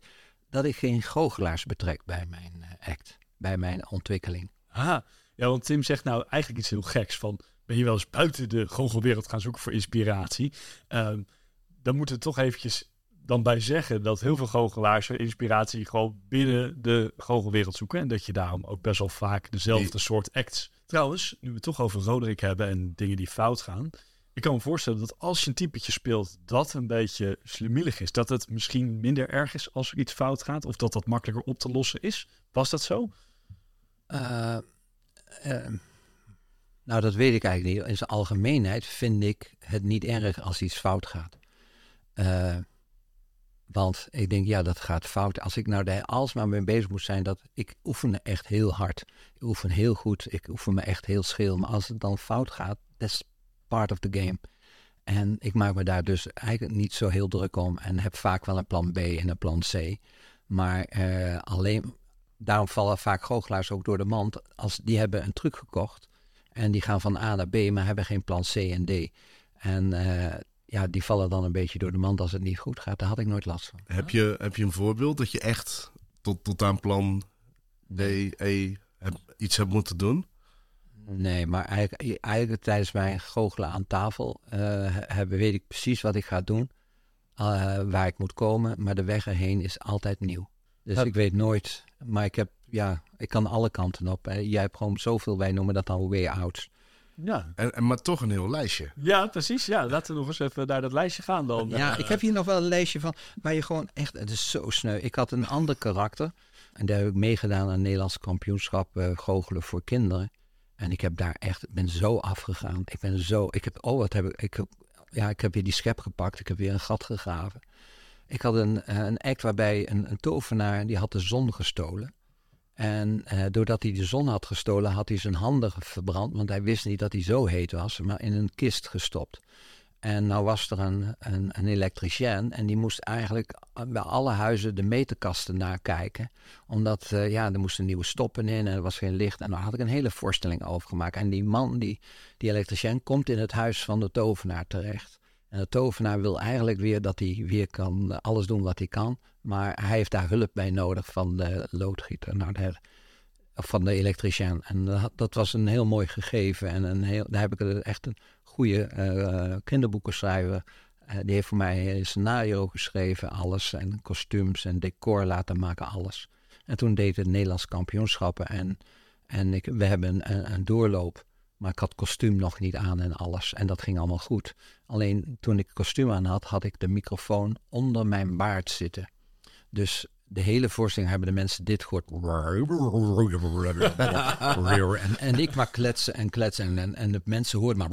dat ik geen goochelaars betrek bij mijn eh, act, bij mijn ontwikkeling. Ah, ja, want Tim zegt nou eigenlijk iets heel geks van... ben je wel eens buiten de goochelwereld gaan zoeken voor inspiratie? Ehm, dan moeten we toch eventjes dan bij zeggen... dat heel veel goochelaars inspiratie gewoon binnen de goochelwereld zoeken... en dat je daarom ook best wel vaak dezelfde soort acts... Trouwens, nu we het toch over Roderick hebben en dingen die fout gaan... ik kan me voorstellen dat als je een typetje speelt dat een beetje slimielig is... dat het misschien minder erg is als er iets fout gaat... of dat dat makkelijker op te lossen is. Was dat zo? Eh, eh, nou, dat weet ik eigenlijk niet. In zijn algemeenheid vind ik het niet erg als iets fout gaat. Eh, want ik denk, ja, dat gaat fout. Als ik nou daar alsmaar mee bezig moet zijn, dat ik oefen echt heel hard. Ik oefen heel goed. Ik oefen me echt heel schil. Maar als het dan fout gaat, that's part of the game. En ik maak me daar dus eigenlijk niet zo heel druk om. En heb vaak wel een plan B en een plan C. Maar eh, alleen, daarom vallen vaak goochelaars ook door de mand. Als die hebben een truc gekocht en die gaan van A naar B, maar hebben geen plan C en D. En eh, ja, die vallen dan een beetje door de mand als het niet goed gaat. Daar had ik nooit last van. Heb je, heb je een voorbeeld dat je echt tot, tot aan plan D, E iets hebt moeten doen? Nee, maar eigenlijk, eigenlijk tijdens mijn goochelen aan tafel eh, hebben, weet ik precies wat ik ga doen. eh, waar ik moet komen, maar de weg erheen is altijd nieuw. Dus ik weet nooit. Maar ik heb, ja, Ik kan alle kanten op. Hè. Jij hebt gewoon zoveel, wij noemen dat dan way outs. Ja. En, en, maar toch een heel lijstje. ja, precies. Ja, laten we nog eens even naar dat lijstje gaan dan. Ja, ik heb hier nog wel een lijstje van waar je gewoon echt, het is zo sneu. Ik had een ander karakter en daar heb ik meegedaan aan het Nederlands kampioenschap uh, goochelen voor kinderen. En ik heb daar echt, ben zo afgegaan. Ik ben zo, ik heb, oh wat heb ik, ja, ik heb weer die schep gepakt. Ik heb weer een gat gegraven. Ik had een, eh, een act waarbij een, een tovenaar, die had de zon gestolen. En uh, doordat hij de zon had gestolen, had hij zijn handen verbrand. Want hij wist niet dat hij zo heet was, maar in een kist gestopt. En nou was er een, een, een elektricien en die moest eigenlijk bij alle huizen de meterkasten nakijken. Omdat uh, ja, er moesten nieuwe stoppen in en er was geen licht. En daar had ik een hele voorstelling over gemaakt. En die man, die, die elektricien, komt in het huis van de tovenaar terecht. En de tovenaar wil eigenlijk weer dat hij weer kan alles doen wat hij kan. Maar hij heeft daar hulp bij nodig van de loodgieter. Nou, de, van de elektricien. En dat, dat, was een heel mooi gegeven. En een heel, daar heb ik echt een goede uh, kinderboekenschrijver. Uh, die heeft voor mij een scenario geschreven, alles. En kostuums en decor laten maken, alles. En toen deed het Nederlands kampioenschappen. En, en ik, we hebben een, een doorloop. Maar ik had kostuum nog niet aan en alles. En dat ging allemaal goed. Alleen toen ik kostuum aan had, had ik de microfoon onder mijn baard zitten. Dus de hele voorstelling hebben de mensen dit gehoord. en, en ik maar kletsen en kletsen. En, en de mensen hoorden maar.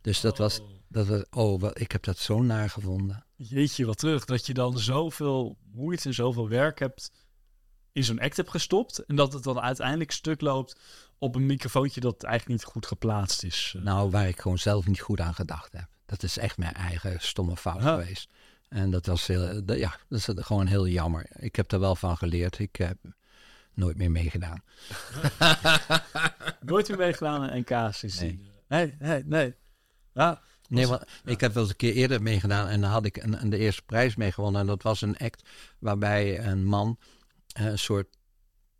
Dus dat was. Dat was oh, wat, ik heb dat zo naar gevonden. Jeetje, wat terug. Dat je dan zoveel moeite en zoveel werk hebt in zo'n act hebt gestopt. En dat het dan uiteindelijk stuk loopt op een microfoontje dat eigenlijk niet goed geplaatst is. Nou, waar ik gewoon zelf niet goed aan gedacht heb. Dat is echt mijn eigen stomme fout geweest. En dat was heel, dat- ja, dat is gewoon heel jammer. Ik heb er wel van geleerd. Ik heb nooit meer meegedaan. [LAUGHS] Nooit meer meegedaan aan NK sindsdien. Nee, nee, nee. Ja, Nee, ik heb wel eens een keer eerder meegedaan en dan had ik een, een- de eerste prijs mee gewonnen. En dat was een act waarbij een man eh, een soort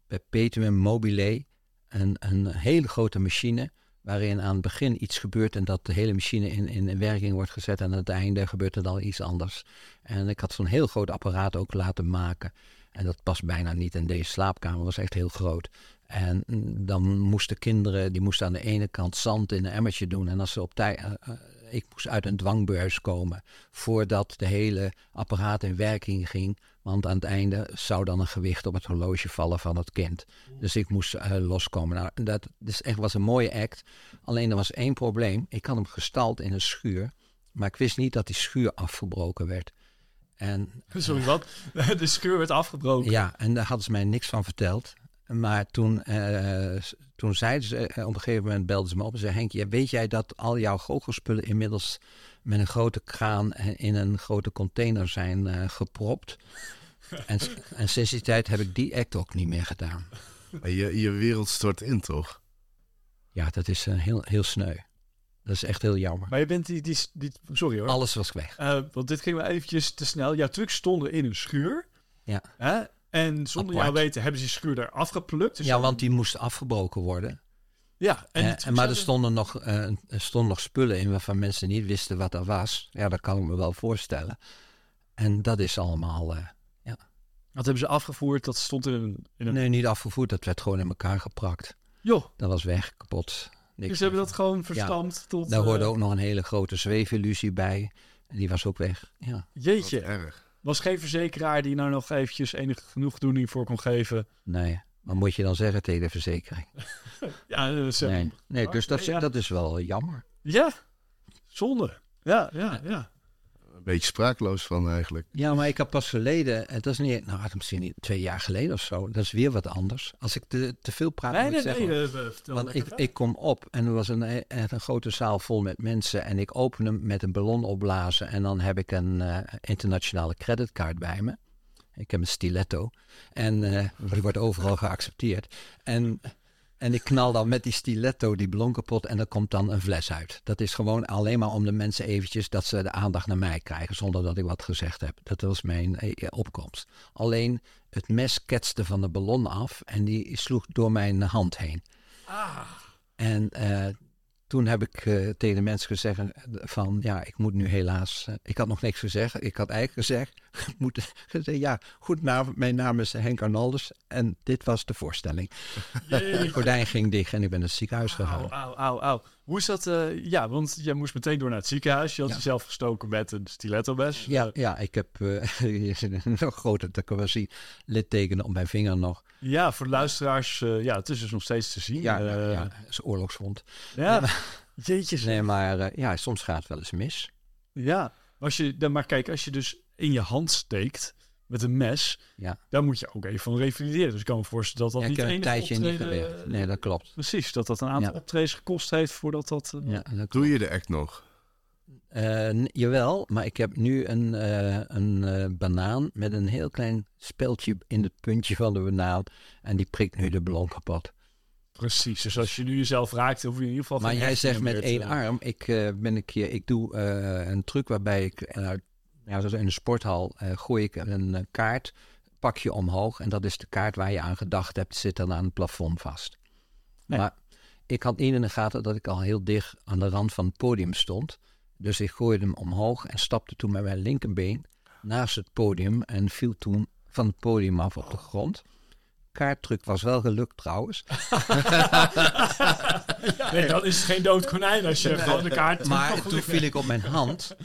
perpetuum mobile, een, een hele grote machine, waarin aan het begin iets gebeurt en dat de hele machine in, in werking wordt gezet. En aan het einde gebeurt er dan iets anders. En ik had zo'n heel groot apparaat ook laten maken. En dat past bijna niet. En deze slaapkamer was echt heel groot. En dan moesten kinderen, die moesten aan de ene kant zand in een emmertje doen. En als ze op tijd, eh, eh, ik moest uit een dwangbeurs komen voordat de hele apparaat in werking ging. Want aan het einde zou dan een gewicht op het horloge vallen van het kind. Dus ik moest eh, loskomen. Nou, dat dus echt was een mooie act. Alleen er was één probleem. Ik had hem gestald in een schuur. Maar ik wist niet dat die schuur afgebroken werd. En [LAUGHS] sorry wat. [LAUGHS] De scheur werd afgebroken. ja, en daar hadden ze mij niks van verteld. Maar toen, eh, s- toen zeiden ze, eh, op een gegeven moment belden ze me op en zeiden... Henk, ja, weet jij dat al jouw goochelspullen inmiddels met een grote kraan en in een grote container zijn eh, gepropt? en, en sinds die tijd heb ik die act ook niet meer gedaan. Maar je, je wereld stort in, toch? Ja, dat is eh, heel, heel sneu. Dat is echt heel jammer. Maar je bent die, die, die sorry hoor. Alles was weg. Eh, want dit ging wel eventjes te snel. Jouw trucks stonden in een schuur. Ja. Hè? En zonder Apart. jou weten hebben ze die schuur daar afgeplukt. Dus Ja, want die moest afgebroken worden. Ja, en maar er stonden, nog, eh, er stonden nog spullen in waarvan mensen niet wisten wat er was. Ja, dat kan ik me wel voorstellen. En dat is allemaal... eh, Dat hebben ze afgevoerd. Dat stond in een... In een... nee, niet afgevoerd. Dat werd gewoon in elkaar geprakt. Joh, Dat was weg, kapot. Niks dus ze hebben dat gewoon verstampt tot... Daar hoorde eh, ook nog een hele grote zweefillusie bij. En die was ook weg. Ja. Wat Jeetje. erg. Was geen verzekeraar die nou nog eventjes enige genoegdoening voor kon geven. Nee. Wat moet je dan zeggen tegen de verzekering? [LAUGHS] Ja, eh, ze- Nee, nee dus dat, dat is wel jammer. ja. zonde. Ja, ja, ja. Een beetje sprakeloos van eigenlijk. Ja, maar ik heb pas geleden, het is niet, nou, het is misschien niet twee jaar geleden of zo. Dat is weer wat anders. Als ik te, te veel praat, Nee, moet nee, ik zeggen, nee. eh, vertel Want ik, ik kom op en er was een, eh, een grote zaal vol met mensen. En ik open hem met een ballon opblazen. En dan heb ik een eh, internationale creditcard bij me. Ik heb een stiletto. En eh, die wordt overal geaccepteerd. En, en ik knal dan met die stiletto die ballon kapot. En er komt dan een fles uit. Dat is gewoon alleen maar om de mensen eventjes dat ze de aandacht naar mij krijgen. Zonder dat ik wat gezegd heb. Dat was mijn eh, opkomst. Alleen het mes ketste van de ballon af. En die sloeg door mijn hand heen. En eh, toen heb ik eh, tegen de mensen gezegd eh, van ja, ik moet nu helaas. eh, ik had nog niks gezegd. Ik had eigenlijk gezegd, [LAUGHS] moet [LAUGHS] gezegd, ja, goedenavond, mijn naam is Henk Arnaldus en dit was de voorstelling. [LAUGHS] Het gordijn ging dicht en ik ben naar het ziekenhuis gegaan. Auw, auw, auw, auw. Hoe is dat? eh, ja, want jij moest meteen door naar het ziekenhuis. Je had Ja. jezelf gestoken met een stiletto-mes. Ja, ja, ik heb eh, [LAUGHS] hier zit een nog grote dat kan wel zien, littekenen op mijn vinger nog. Ja, voor de luisteraars, eh, ja, het is dus nog steeds te zien. Ja, Eh, ja, ja, is oorlogswond. ja. [LAUGHS] Jeetje. zeg. Nee, maar eh, ja, soms gaat het wel eens mis. Ja, als je, dan maar kijk, als je dus in je hand steekt met een mes, Ja. dan moet je ook even van revalideren. Dus ik kan me voorstellen dat dat Ja, niet een tijdje niet optreden- gewerkt. Nee, dat klopt. Precies, dat dat een aantal Ja. optredens gekost heeft voordat dat... eh, Ja, dat. Doe je de act nog? Eh, jawel, maar ik heb nu een, eh, een eh, banaan met een heel klein speldje in het puntje van de banaan. En die prikt nu de ballon kapot. Precies, dus als je nu jezelf raakt, hoef je in ieder geval... Maar jij zegt met één arm. Ik eh, ben een keer, ik doe eh, een truc waarbij ik eh, ja, zoals in de sporthal eh, gooi ik een eh, kaart, pak je omhoog en dat is de kaart waar je aan gedacht hebt, zit dan aan het plafond vast. Nee. Maar ik had niet in de gaten dat ik al heel dicht aan de rand van het podium stond. Dus ik gooide hem omhoog en stapte toen met mijn linkerbeen naast het podium en viel toen van het podium af op de grond. Kaarttruc was wel gelukt trouwens. [LAUGHS] Nee, dat is geen dood konijn als je gewoon de kaart... Maar [LAUGHS] toen viel ik op mijn hand.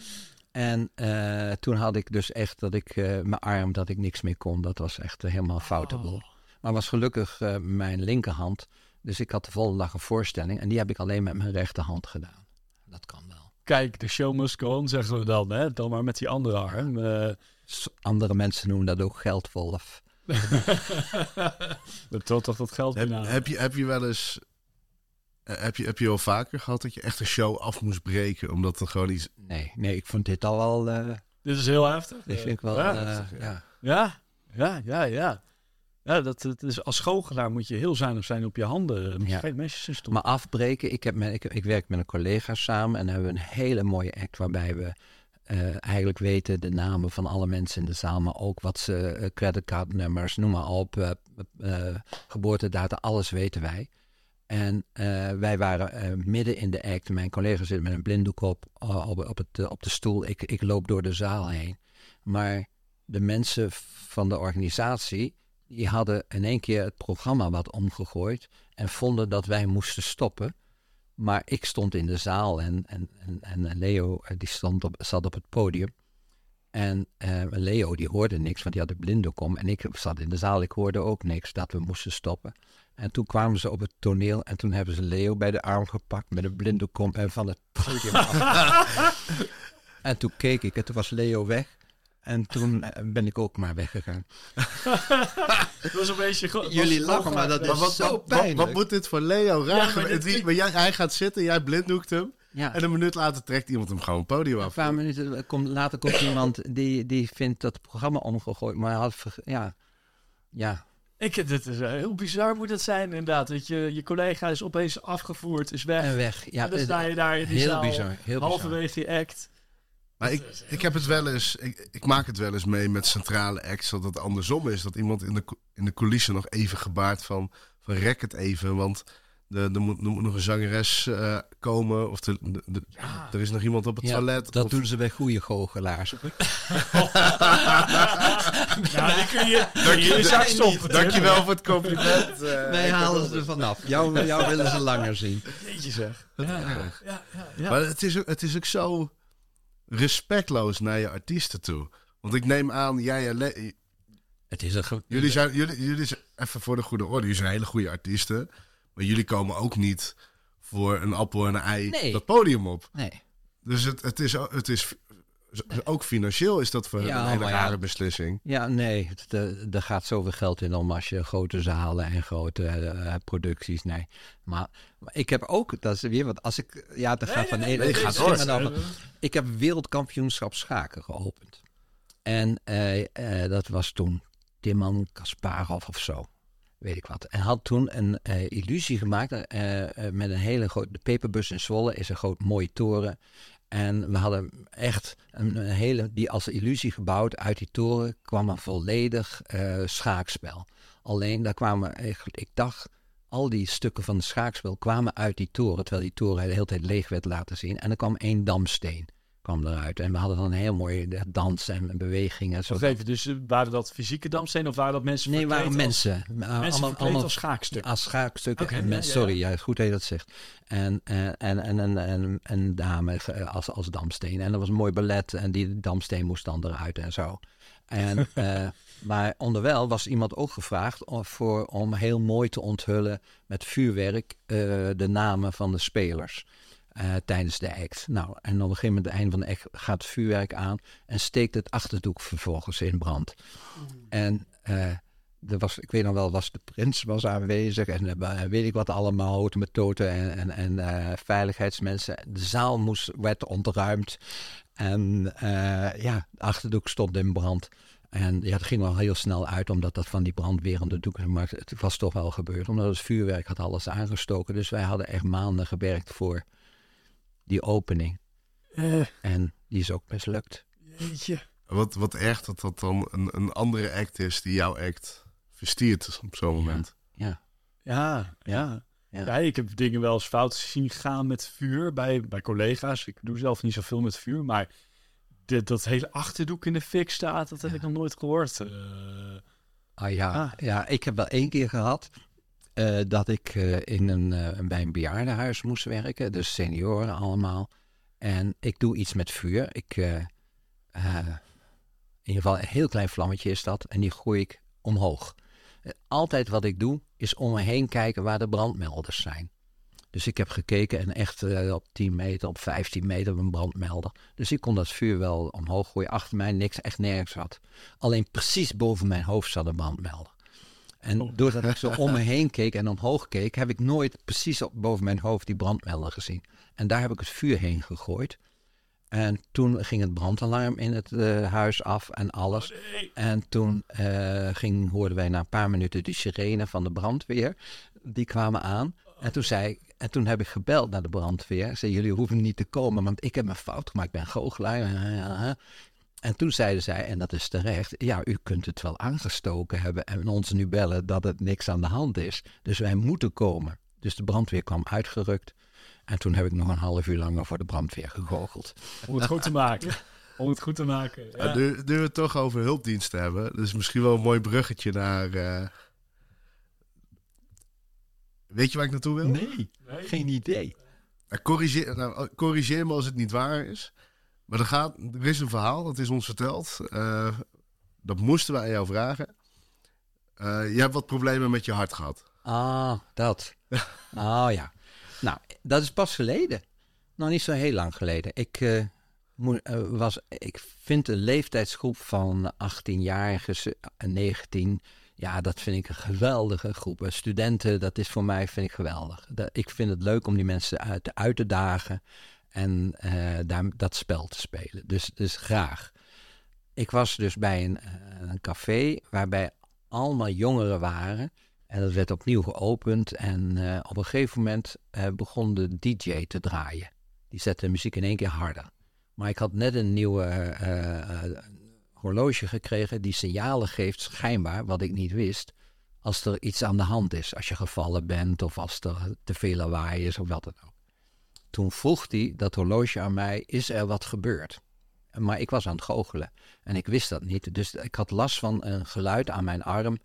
En eh, toen had ik dus echt dat ik eh, mijn arm, dat ik niks meer kon. Dat was echt eh, helemaal foute boel. Maar was gelukkig eh, mijn linkerhand. Dus ik had de volgende dag een voorstelling. En die heb ik alleen met mijn rechterhand gedaan. Dat kan wel. Kijk, de show must go on, zeggen we dan. Hè? Dan maar met die andere arm. eh Andere mensen noemen dat ook geldwolf. [LAUGHS] dat toont toch dat geld Heb, heb, je, heb je wel eens... eh, Heb je, heb je wel vaker gehad dat je echt een show af moest breken omdat er gewoon iets... Nee, nee, ik vond dit al wel... eh Dit is heel heftig. dit vind ik wel... Ja. eh, ja. Ja, ja, ja, ja. Ja, dat, dat is, als goochelaar moet je heel zuinig zijn op je handen. Dan moet je Ja. mesjes. Maar afbreken, ik, heb met, ik, ik werk met een collega samen en hebben we een hele mooie act waarbij we eh, eigenlijk weten de namen van alle mensen in de zaal, maar ook wat ze, creditcardnummers, noem maar op, eh, geboortedata, alles weten wij. En eh, wij waren eh, midden in de act. Mijn collega zit met een blinddoek op, op, het, eh, op de stoel. Ik, ik loop door de zaal heen. Maar de mensen van de organisatie, die hadden in één keer het programma wat omgegooid en vonden dat wij moesten stoppen. Maar ik stond in de zaal en, en, en, en Leo die stond op, zat op het podium. En Leo die hoorde niks, want die had een blinddoek om. En ik zat in de zaal, ik hoorde ook niks, dat we moesten stoppen. En toen kwamen ze op het toneel en toen hebben ze Leo bij de arm gepakt met een blinddoek om en van het podium af. [LAUGHS] en toen keek ik en toen was Leo weg. En toen eh, ben ik ook maar weggegaan. [LAUGHS] Dat was een beetje... Jullie lachen, maar dat is wat, zo wat, wat, pijnlijk. wat moet dit voor Leo raar? maar dit jij, hij gaat zitten, jij blinddoekt hem. Ja. En een minuut later trekt iemand hem gewoon het podium Een af. paar minuten komt, later komt iemand die, die vindt dat het programma omgegooid. Maar hij had ja, ja, Ik, dit is eh, heel bizar moet het zijn inderdaad. Dat je, je collega is opeens afgevoerd, is weg. en weg. Ja, en dan sta je daar in die heel zaal, bizar. Heel bizar. halverwege je act. Maar ik, ik heb het wel eens, ik, ik maak het wel eens mee met centrale acts, dat het andersom is. Dat iemand in de, in de coulissen nog even gebaart van, van rek het even, want de, er, moet, er moet nog een zangeres eh, komen. Of de, de- de- er is nog iemand op het Ja, toilet. dat of- doen ze bij goede goochelaars. [LAUGHS] Die kun je, zak stoppen. Dankjewel voor het compliment. eh, [LAUGHS] Wij halen ze er vanaf. Jou, jou willen ze langer zien. Jeetje zeg. Ja, ja, ja, ja. Maar het is, ook, het is ook zo respectloos naar je artiesten toe. Want ik neem aan, jij en Le- Het is een jullie zijn, jullie, jullie zijn, even voor de goede orde, jullie zijn hele goede artiesten. Maar jullie komen ook niet voor een appel en een ei Nee. dat podium op. Nee. Dus het, het, is, het is ook financieel is dat voor Ja, een hele ja. rare beslissing. Ja, nee. het- Er gaat zoveel geld in om als je grote zalen en grote eh, producties. Nee. Maar, maar ik heb ook, dat is weer wat, als ik, ja, dat gaat van één. nee, ik ga ga door. maar dan- Ik heb wereldkampioenschap schaken geopend. En eh, eh, dat was toen Timman Kasparov of zo. Weet ik wat. En had toen een eh, illusie gemaakt eh, eh, met een hele grote... De peperbus in Zwolle is een groot mooie toren. En we hadden echt een, hele... Die als illusie gebouwd. Uit die toren kwam een volledig schaakspel. Alleen daar kwamen... Ik, ik dacht al die stukken van de schaakspel kwamen uit die toren, terwijl die toren de hele tijd leeg werd laten zien. En er kwam één damsteen kwam eruit. En we hadden dan een heel mooie eh, dans en bewegingen. Zo. Even, dus eh, waren dat fysieke damstenen of waren dat mensen Nee, waren als- mensen. Uh, Mensen verkleed als schaakstukken? Als schaakstukken. Oké, en ja, mensen- ja, ja. Sorry, ja, goed dat je dat zegt. En, eh, en, en, en, en, en dame als, als damsteen. En dat was een mooi ballet. En die damsteen moest dan eruit en zo. En, [LAUGHS] eh, maar onderwijl was iemand ook gevraagd om, voor, om heel mooi te onthullen met vuurwerk de namen van de spelers. Eh, tijdens de act. Nou, en op een gegeven moment, het einde van de act, gaat het vuurwerk aan en steekt het achterdoek vervolgens in brand. En eh, er was, ik weet nog wel, was de prins was aanwezig en eh, weet ik wat allemaal, houten met toten en, en, en veiligheidsmensen. De zaal moest, werd ontruimd en ja, de achterdoek stond in brand. En ja, het ging wel heel snel uit, omdat dat van die brandwerende doeken, maar het was toch wel gebeurd. Omdat het vuurwerk had alles aangestoken. Dus wij hadden echt maanden gewerkt voor die opening. Eh, En die is ook mislukt. jeetje. Wat, wat erg dat dat dan een, een andere act is die jouw act verstiert op zo'n moment. Ja, Ja, ja. Ja. Ja, ik heb dingen wel eens fout zien gaan met vuur bij, bij collega's. Ik doe zelf niet zoveel met vuur, maar dit, dat hele achterdoek in de fik staat, dat heb ik nog nooit gehoord. Eh, Ah ja, Ah. ja, ik heb wel één keer gehad eh, dat ik eh, in een, eh, bij een bejaardenhuis moest werken. Dus senioren allemaal. En ik doe iets met vuur. Ik, in ieder geval een heel klein vlammetje is dat. En die gooi ik omhoog. Altijd wat ik doe is om me heen kijken waar de brandmelders zijn. Dus ik heb gekeken en echt op 10 meter, op 15 meter een brandmelder. Dus ik kon dat vuur wel omhoog gooien. Achter mij niks, echt nergens wat. Alleen precies boven mijn hoofd zat een brandmelder. En Oh. doordat ik zo [LAUGHS] om me heen keek en omhoog keek, heb ik nooit precies op, boven mijn hoofd die brandmelder gezien. En daar heb ik het vuur heen gegooid. En toen ging het brandalarm in het eh, huis af en alles. En toen eh, ging, hoorden wij na een paar minuten de sirene van de brandweer. Die kwamen aan. En toen, zei, en toen heb ik gebeld naar de brandweer. Zei, jullie hoeven niet te komen, want ik heb een fout gemaakt. Ik ben goochelaar. En toen zeiden zij, en dat is terecht, ja, u kunt het wel aangestoken hebben en ons nu bellen dat het niks aan de hand is. Dus wij moeten komen. Dus de brandweer kwam uitgerukt. En toen heb ik nog een half uur langer voor de brandweer gegoocheld. om het goed te maken. Om het goed te maken. Ja. Ja. nu, nu we het toch over hulpdiensten hebben, dat is misschien wel een mooi bruggetje naar. eh, Weet je waar ik naartoe wil? Nee, geen idee. Nou, corrigeer, nou, corrigeer me als het niet waar is. Maar er, gaat, er is een verhaal, dat is ons verteld. eh, dat moesten we aan jou vragen. Eh, je hebt wat problemen met je hart gehad. Ah, dat. Oh [LAUGHS] ja. Nou, dat is pas geleden. Nog niet zo heel lang geleden. Ik, eh, was, ik vind de leeftijdsgroep van 18-jarigen en 19... Ja, dat vind ik een geweldige groep. Studenten, dat is voor mij vind ik geweldig. Dat, ik vind het leuk om die mensen uit, uit te dagen en eh, daar, dat spel te spelen. Dus, dus graag. Ik was dus bij een, eh, een café waarbij allemaal jongeren waren... En dat werd opnieuw geopend. En eh, op een gegeven moment begon de DJ te draaien. Die zette de muziek in één keer harder. Maar ik had net een nieuwe horloge gekregen die signalen geeft, schijnbaar, wat ik niet wist. Als er iets aan de hand is. Als je gevallen bent of als er te veel lawaai is of wat dan ook. Toen vroeg hij dat horloge aan mij, is er wat gebeurd? Maar ik was aan het goochelen en ik wist dat niet. Dus ik had last van een geluid aan mijn arm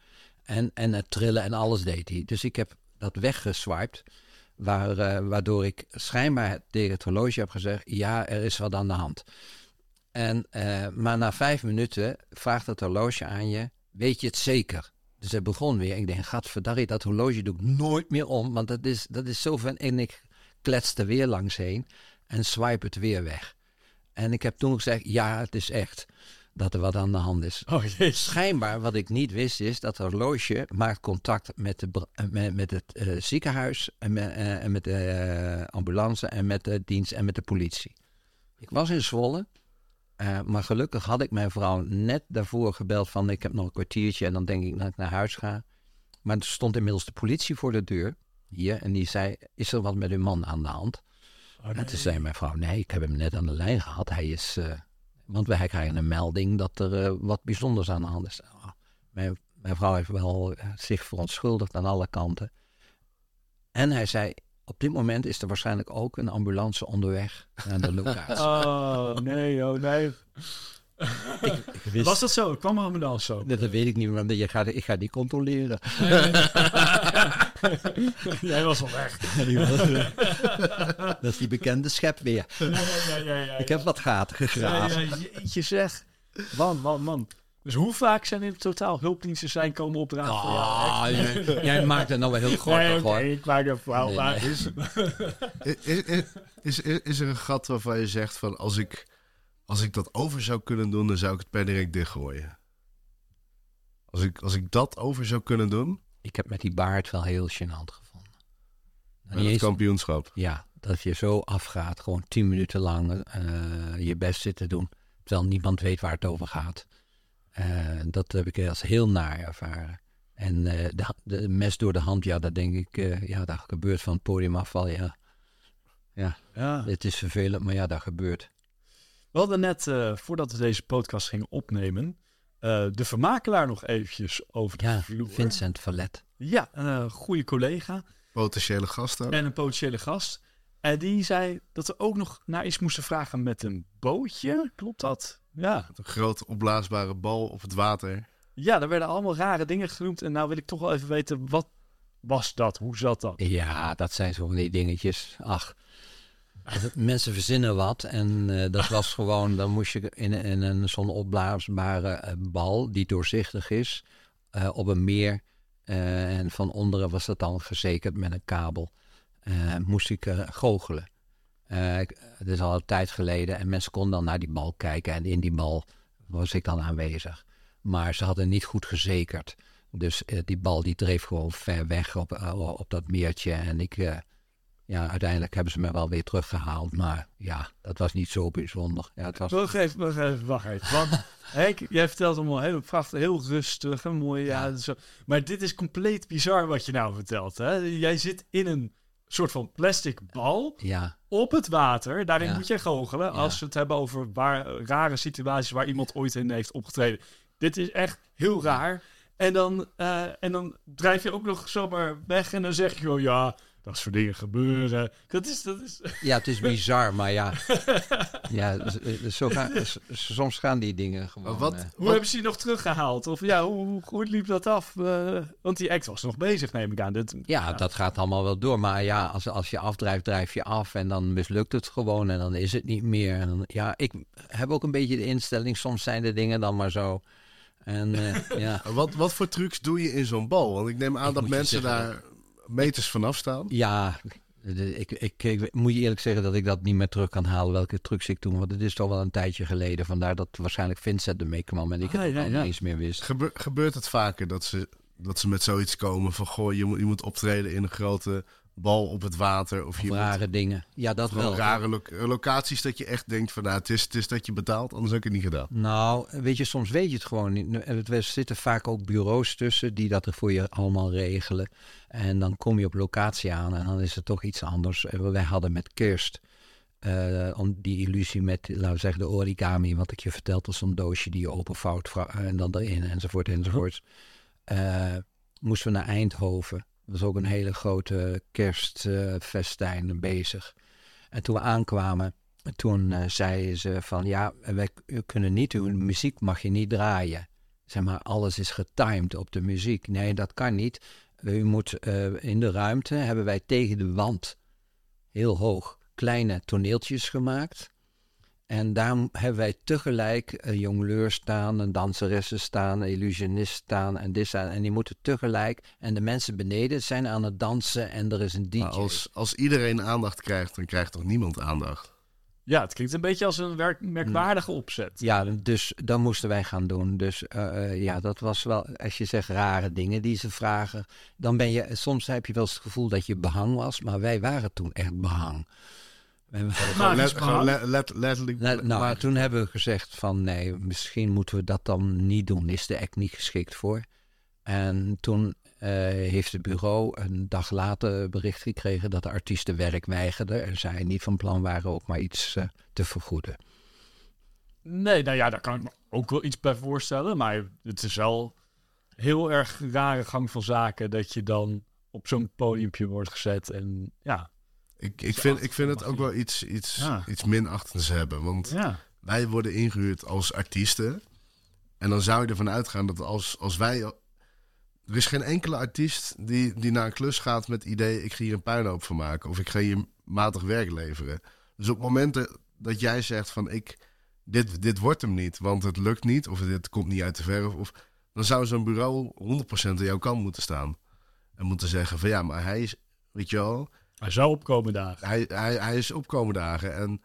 en, en het trillen en alles deed hij. Dus ik heb dat weggeswiped, waar, eh, waardoor ik schijnbaar tegen het horloge heb gezegd, ja, er is wat aan de hand. En, eh, maar na vijf minuten vraagt het horloge aan je, weet je het zeker? Dus het begon weer. Ik denk, gadverdarrie, dat horloge doe ik nooit meer om, want dat is, dat is zo van... En ik kletste weer langs heen en swipe het weer weg. En ik heb toen gezegd, ja, het is echt dat er wat aan de hand is. [LAUGHS] Oh. Schijnbaar, wat ik niet wist, is dat het horloge maakt contact met, de, eh, met, met het eh, ziekenhuis en met, eh, en met de ambulance en met de dienst en met de politie. Ik was in Zwolle, maar gelukkig had ik mijn vrouw net daarvoor gebeld van ik heb nog een kwartiertje en dan denk ik dat ik naar huis ga. Maar er stond inmiddels de politie voor de deur hier en die zei, is er wat met uw man aan de hand? Oh, En toen zei mijn vrouw, nee, ik heb hem net aan de lijn gehad. Hij is, eh, want wij krijgen een melding dat er eh, wat bijzonders aan de hand is. Ah, mijn, mijn vrouw heeft wel eh, zich verontschuldigd aan alle kanten. En hij zei, op dit moment is er waarschijnlijk ook een ambulance onderweg naar de locatie. [LAUGHS] Oh, nee, oh nee. ik, ik wist, Was dat zo? Kwam er me dan zo? dat, dat weet ik niet, maar je gaat, ik ga die controleren. [LAUGHS] [LAUGHS] Jij was al weg. [LAUGHS] [LAUGHS] dat is die bekende schep weer. Ja, ja, ja, ja, Ik heb wat gaten gegraven. Ja, ja, jeetje zeg. Man, man, man. Dus hoe vaak zijn in totaal hulpdiensten zijn komen opdragen voor jou? Ah, jij, maakt het nou wel heel gortig Nee, oké, hoor. ik maak. Nee, maar is, is, is er een gat waarvan je zegt van als ik, als ik dat over zou kunnen doen, dan zou ik het per direct dichtgooien? Als ik, als ik dat over zou kunnen doen, Ik heb met die baard wel heel gênant gevonden. Niet het eens- kampioenschap. Ja, dat je zo afgaat, gewoon tien minuten lang eh, je best zitten doen, terwijl niemand weet waar het over gaat. Eh, dat heb ik als heel naar ervaren. En eh, de, de mes door de hand, ja, dat denk ik, eh, ja, dat gebeurt van het podium afval, ja. Ja. Het is vervelend, maar ja, dat gebeurt. We hadden net, eh, voordat we deze podcast gingen opnemen, eh, de vermakelaar nog eventjes over de Ja, vloer. Vincent Vallet. Ja, een eh, goede collega Potentiële gasten. en een potentiële gast. En die zei dat we ook nog naar iets moesten vragen met een bootje. Klopt dat? Ja. Een grote opblaasbare bal op het water. Ja, daar werden allemaal rare dingen genoemd. En nou wil ik toch wel even weten, wat was dat? Hoe zat dat? Ja, dat zijn zo van die dingetjes. Ach, mensen verzinnen wat. En eh, dat was [LAUGHS] gewoon, dan moest je in, in een zo'n opblaasbare eh, bal die doorzichtig is, eh, op een meer. en van onderen was dat dan verzekerd met een kabel. moest ik goochelen. Het is al een tijd geleden en mensen konden dan naar die bal kijken. En in die bal was ik dan aanwezig. Maar ze hadden niet goed gezekerd. Dus die bal die dreef gewoon ver weg op, op dat meertje. En ik, ja, uiteindelijk hebben ze me wel weer teruggehaald. Maar ja, dat was niet zo bijzonder. Ja, het was, Wacht even, wacht even, wacht even. Want [LAUGHS] Henk, jij vertelt allemaal heel prachtig, heel rustig en mooi. Ja, zo. Maar dit is compleet bizar wat je nou vertelt. Hè? Jij zit in een soort van plastic bal ja, op het water. Daarin Ja. moet je goochelen. Als we het hebben over waar, rare situaties waar iemand ooit in heeft opgetreden. Dit is echt heel raar. En dan, eh, en dan drijf je ook nog zomaar weg en dan zeg je gewoon ja, dat soort dingen gebeuren. Dat is, dat is... ja, het is [LAUGHS] bizar, maar ja. ja z- zo gaan, soms gaan die dingen gewoon. Wat, eh, Hoe hebben ze die nog teruggehaald? Of ja, hoe, hoe goed liep dat af? Eh, want die act was nog bezig, neem ik aan. Dit, Ja, dat gaat allemaal wel door. Maar ja, als, als je afdrijft, drijf je af. En dan mislukt het gewoon. En dan is het niet meer. En dan, ja, ik heb ook een beetje de instelling. Soms zijn de dingen dan maar zo. En eh, [LAUGHS] ja. wat, wat voor trucs doe je in zo'n bal? Want ik neem aan Ik dat mensen zeggen, daar meters vanaf staan. Ja, de- ik, ik, ik moet je eerlijk zeggen dat ik dat niet meer terug kan halen. Welke trucs ik toen. Want het is toch wel een tijdje geleden. Vandaar dat waarschijnlijk Vincent ermee kwam. En ik het Ah, ja, al ja. niet eens meer wist. Gebe- gebeurt het vaker dat ze, dat ze met zoiets komen van... Goh, je moet, je moet optreden in een grote bal op het water. Of Of je moet rare dingen. Ja, dat wel. rare lo- locaties dat je echt denkt van... Nou, het is, het is dat je betaalt, anders heb ik het niet gedaan. Nou, weet je, soms weet je het gewoon niet. Er zitten vaak ook bureaus tussen die dat er voor je allemaal regelen. En dan kom je op locatie aan en dan is het toch iets anders. Eh, Wij hadden met kerst, eh, om die illusie met, laten we zeggen, de origami, wat ik je vertelde, zo'n doosje die je openvouwt vra- en dan erin enzovoort enzovoort. Eh, moesten we naar Eindhoven. Dat was ook een hele grote kerstfestijn bezig. En toen we aankwamen, toen eh, zeiden ze van ja, wij kunnen niet, uw muziek mag je niet draaien. Zeg maar, alles is getimed op de muziek. Nee, dat kan niet. U moet eh, in de ruimte hebben wij tegen de wand heel hoog kleine toneeltjes gemaakt. En daar hebben wij tegelijk een jongleur staan, een danseressen staan, een illusionist staan en dit staan. En die moeten tegelijk. En de mensen beneden zijn aan het dansen en er is een DJ. Als, als iedereen aandacht krijgt, dan krijgt toch niemand aandacht? Ja, het klinkt een beetje als een werk, merkwaardige opzet. Ja, dus dat moesten wij gaan doen. Dus eh, eh, ja, dat was wel, als je zegt rare dingen die ze vragen, dan ben je, soms heb je wel eens het gevoel dat je behang was, maar wij waren toen echt behang. We hebben- Gewoon Magisch let- gewoon behang. let- let- letterlijk... Nou, maar- toen hebben we gezegd van nee, misschien moeten we dat dan niet doen. Is de act niet geschikt voor. En toen heeft het bureau een dag later bericht gekregen dat de artiesten werk weigerden. En zij niet van plan waren ook maar iets eh, te vergoeden. Nee, nou ja, daar kan ik me ook wel iets bij voorstellen. Maar het is wel heel erg rare gang van zaken dat je dan op zo'n podiumpje wordt gezet. En ja, Ik, ik, vind, ik vind het ook wel iets, iets, Ja. iets minachtends hebben. Want ja. wij worden ingehuurd als artiesten. En dan zou je ervan uitgaan dat als, als wij... Er is geen enkele artiest die, die naar een klus gaat met het idee... ik ga hier een puinhoop van maken. Of ik ga hier matig werk leveren. Dus op momenten dat jij zegt van... ik dit, dit wordt hem niet, want het lukt niet... of dit komt niet uit de verf... Of, dan zou zo'n bureau 100% aan jouw kant moeten staan. En moeten zeggen van ja, maar hij is... Weet je wel, Hij zou opkomen dagen. hij, hij, hij is opkomende dagen. En,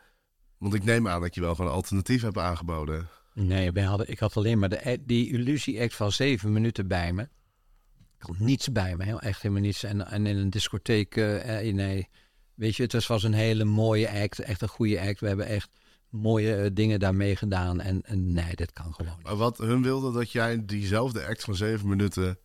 want ik neem aan dat je wel gewoon een alternatief hebt aangeboden. Nee, ik had alleen maar de, die illusie-act van zeven minuten bij me. Niets bij me, heel, echt helemaal niets. En, en in een discotheek, eh, eh, nee. Weet je, het was, een hele mooie act, echt een goede act. We hebben echt mooie eh, dingen daarmee gedaan. En, en nee, dit kan gewoon niet. Maar wat hun wilde dat jij diezelfde act van zeven minuten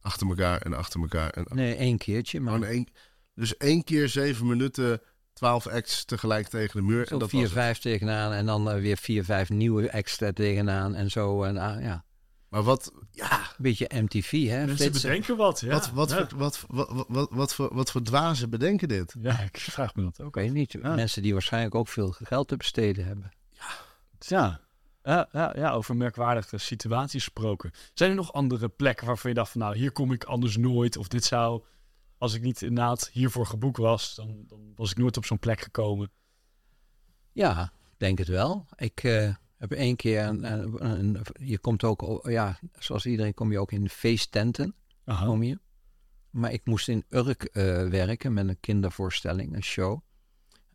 achter elkaar en achter elkaar. En Nee, één keertje, maar gewoon één, dus één keer zeven minuten, twaalf acts tegelijk tegen de muur. zo en dat vier, vijf tegenaan. En dan eh, weer vier, vijf nieuwe acts tegenaan. En zo, en, ah, ja. Maar wat, ja, Een beetje MTV, hè? Mensen flitsen. bedenken wat. Ja. wat, wat, ja. voor, wat, wat, wat, wat, voor, wat voor dwazen bedenken dit? Ja, ik vraag me dat ook. Weet niet. Ja. Mensen die waarschijnlijk ook veel geld te besteden hebben. Ja. Ja, ja, ja, over merkwaardige situaties gesproken. Zijn er nog andere plekken waarvan je dacht van nou, hier kom ik anders nooit. Of dit zou, als ik niet inderdaad hiervoor geboekt was, dan, dan was ik nooit op zo'n plek gekomen. Ja, denk het wel. Ik eh, heb één keer, een, een- een- je komt ook, ja, zoals iedereen kom je ook in feesttenten, Aha. kom je. Maar ik moest in Urk eh, werken met een kindervoorstelling, een show.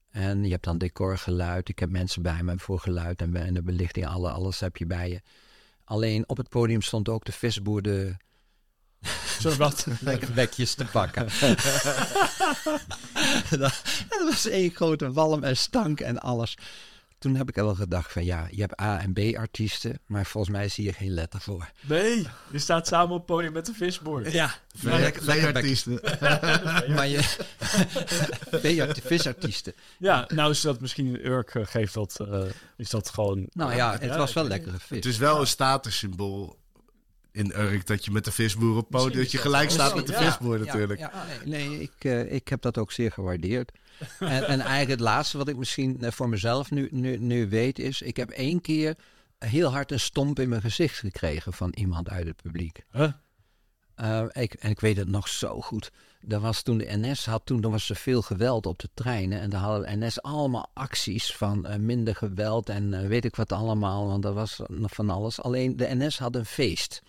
En je hebt dan decor, geluid. Ik heb mensen bij me voor geluid en, en de belichting, alle, alles heb je bij je. Alleen op het podium stond ook de visboer de [LAUGHS] Zo wat. [LAUGHS] wekjes te pakken. [LAUGHS] dat, dat was één grote walm en stank en alles. Toen heb ik wel gedacht van ja, je hebt A- en B-artiesten, maar volgens mij zie je geen letter voor. Nee, je staat samen op het podium met de visboer. Ja, Veeartiesten. [LAUGHS] maar je [LAUGHS] B-art- visartiesten. Ja, nou is dat misschien in Urk eh, geeft dat, eh, is dat gewoon... Nou ja, het Ja, was wel lekkere Het vis. is wel een statussymbool in Urk dat je met de visboer op podium, dat je gelijk staat met de ja. visboer natuurlijk. Ja, ja, nee, nee ik, eh, ik heb dat ook zeer gewaardeerd. [LAUGHS] En, en eigenlijk het laatste wat ik misschien eh, voor mezelf nu, nu, nu weet is... ik heb één keer heel hard een stomp in mijn gezicht gekregen van iemand uit het publiek. Huh? Eh, ik, en ik weet het nog zo goed. Er was toen de NS had, toen er was er veel geweld op de treinen. En daar hadden de NS allemaal acties van eh, minder geweld en weet ik wat allemaal. Want er was nog van alles. Alleen de NS had een feest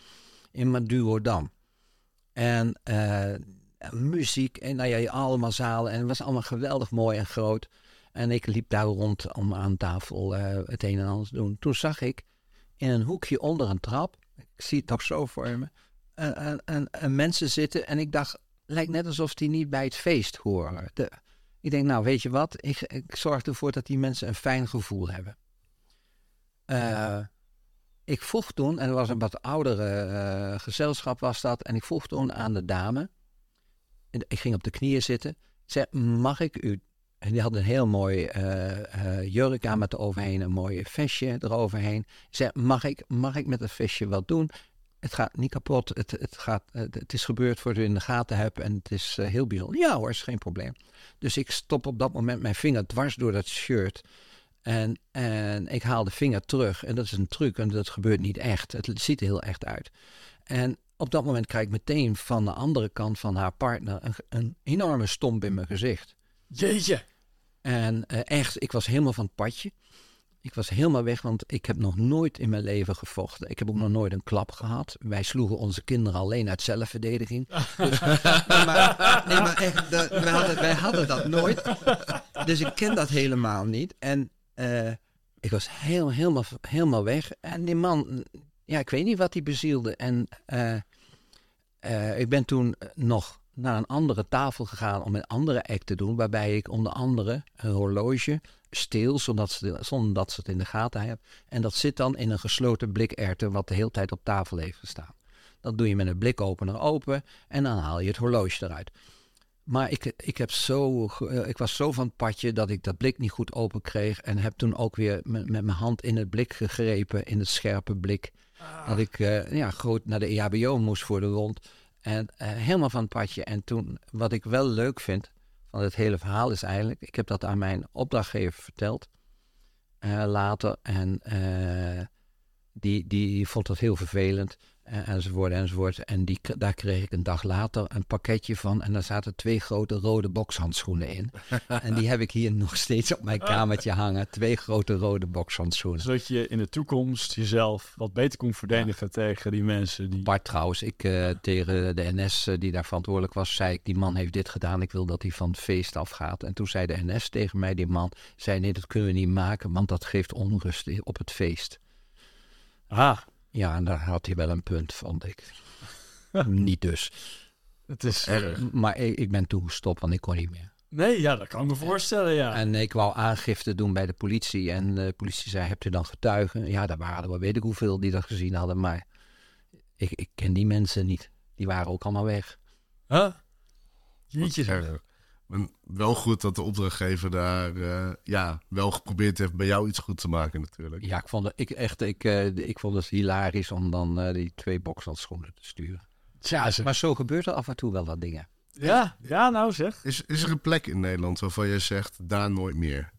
in Madurodam. En muziek en nou ja, allemaal zalen. En het was allemaal geweldig mooi en groot. En ik liep daar rond om aan tafel eh, het een en ander te doen. Toen zag ik in een hoekje onder een trap, ik zie het nog zo voor me, en, en, en, en mensen zitten. En ik dacht, lijkt net alsof die niet bij het feest horen. Ik denk, nou weet je wat, ik, ik zorg ervoor dat die mensen een fijn gevoel hebben. Eh, ik vroeg toen, en er was een wat oudere eh, gezelschap was dat, en ik vroeg toen aan de dame, ik ging op de knieën zitten, zei, mag ik u, en die had een heel mooi eh, jurk aan met eroverheen, een mooi vestje eroverheen. Zei, mag ik, mag ik met het vestje wat doen? Het gaat niet kapot, het, het, gaat, het, het is gebeurd voor u in de gaten hebt en het is eh, heel bijzonder. Ja hoor, is geen probleem. Dus ik stop op dat moment mijn vinger dwars door dat shirt. En, en ik haal de vinger terug. En dat is een truc, en dat gebeurt niet echt. Het ziet er heel echt uit. En op dat moment krijg ik meteen van de andere kant van haar partner een, een enorme stomp in mijn gezicht. Jeetje. En eh, echt, ik was helemaal van het padje. Ik was helemaal weg, want ik heb nog nooit in mijn leven gevochten. Ik heb ook nog nooit een klap gehad. Wij sloegen onze kinderen alleen uit zelfverdediging. [LAUGHS] Dus, nee, maar, nee, maar echt, de- wij, hadden, wij hadden dat nooit. Dus ik ken dat helemaal niet. En eh, ik was heel, helemaal, helemaal weg. En die man, ja, ik weet niet wat hij bezielde. En eh, eh, ik ben toen nog naar een andere tafel gegaan om een andere act te doen. Waarbij ik onder andere een horloge steel, zodat zonder dat ze het in de gaten hebben. En dat zit dan in een gesloten blik erwten, wat de hele tijd op tafel heeft gestaan. Dat doe je met een blikopener open en dan haal je het horloge eruit. Maar ik, ik, heb zo, eh, ik was zo van het padje dat ik dat blik niet goed open kreeg. En heb toen ook weer met mijn hand in het blik gegrepen, in het scherpe blik. Dat ik eh, ja, groot naar de EHBO moest voor de rond. En eh, helemaal van het padje. En toen, wat ik wel leuk vind van het hele verhaal is eigenlijk, ik heb dat aan mijn opdrachtgever verteld eh, later. En die, die vond dat heel vervelend. Enzovoort, enzovoort. En die, daar kreeg ik een dag later een pakketje van. En daar zaten twee grote rode bokshandschoenen in. [LAUGHS] en die heb ik hier nog steeds op mijn kamertje hangen. Twee grote rode bokshandschoenen. Zodat je in de toekomst jezelf wat beter kon verdedigen tegen die mensen die... Bart trouwens, ik eh, tegen de NS eh, die daar verantwoordelijk was, zei ik, die man heeft dit gedaan, ik wil dat hij van het feest afgaat. En toen zei de NS tegen mij, die man, zei nee, dat kunnen we niet maken, want dat geeft onrust op het feest. Ah, Ja, en daar had hij wel een punt, vond ik. [LAUGHS] niet dus. het is... Erg. Maar ik, ik ben toen gestopt, want ik kon niet meer. Nee, ja, dat kan ik me voorstellen, ja. En ik wou aangifte doen bij de politie. En de politie zei, hebt u dan getuigen? Ja, daar waren er wel weet ik hoeveel die dat gezien hadden. Maar ik, ik ken die mensen niet. Die waren ook allemaal weg. Huh? Jeetje. Wel goed dat de opdrachtgever daar eh, ja, wel geprobeerd heeft bij jou iets goed te maken natuurlijk. Ja, ik vond het, ik, echt, ik, eh, ik vond het hilarisch om dan eh, die twee bokshandschoenen te sturen. Tja, ze... Maar zo gebeurt er af en toe wel wat dingen. Ja, ja, nou zeg. Is, is er een plek in Nederland waarvan je zegt, daar nooit meer?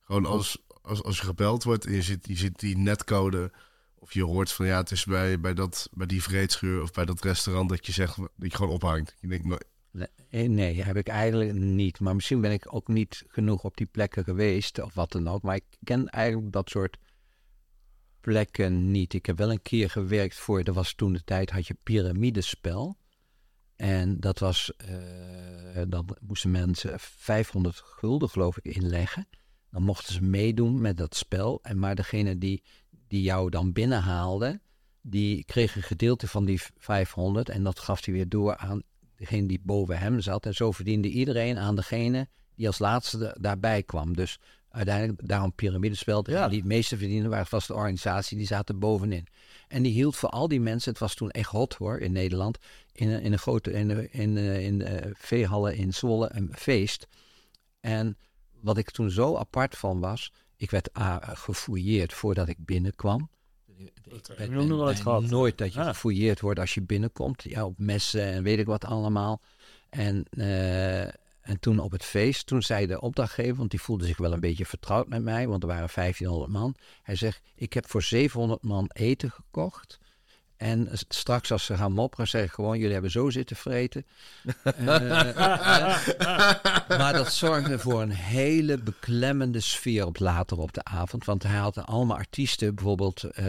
Gewoon als, als, als je gebeld wordt en je ziet, je ziet die netcode... of je hoort van ja, het is bij, bij, dat, bij die vreedschuur of bij dat restaurant... dat je zegt dat je gewoon ophangt. Je denkt, nou, Nee, nee, heb ik eigenlijk niet. Maar misschien ben ik ook niet genoeg op die plekken geweest of wat dan ook. Maar ik ken eigenlijk dat soort plekken niet. Ik heb wel een keer gewerkt voor, er was toen de tijd, had je piramidespel. En dat was, eh, dan moesten mensen 500 gulden geloof ik inleggen. Dan mochten ze meedoen met dat spel. En maar degene die, die jou dan binnenhaalde, die kreeg een gedeelte van die 500. En dat gaf hij weer door aan degene die boven hem zat. En zo verdiende iedereen aan degene die als laatste da- daarbij kwam. Dus uiteindelijk daarom piramidespel. Ja. die het meeste verdienden waren vast de organisatie, die zaten bovenin. En die hield voor al die mensen, het was toen echt hot hoor in Nederland, in een, in een grote, in, in, eh, in de veehallen in Zwolle een feest. En wat ik toen zo apart van was, ik werd ah, gefouilleerd voordat ik binnenkwam. Ik heb ben, ik nog nooit ben gehad. nooit dat je Ah. gefouilleerd wordt als je binnenkomt. Ja, op messen en weet ik wat allemaal. En, eh, en toen op het feest, toen zei de opdrachtgever, want die voelde zich wel een beetje vertrouwd met mij, want er waren 1500 man. Hij zegt, ik heb voor 700 man eten gekocht. En straks als ze gaan mopperen, zeg ik gewoon, jullie hebben zo zitten vreten. [LAUGHS] Eh, maar dat zorgde voor een hele beklemmende sfeer op later op de avond. Want hij had allemaal artiesten, bijvoorbeeld, eh,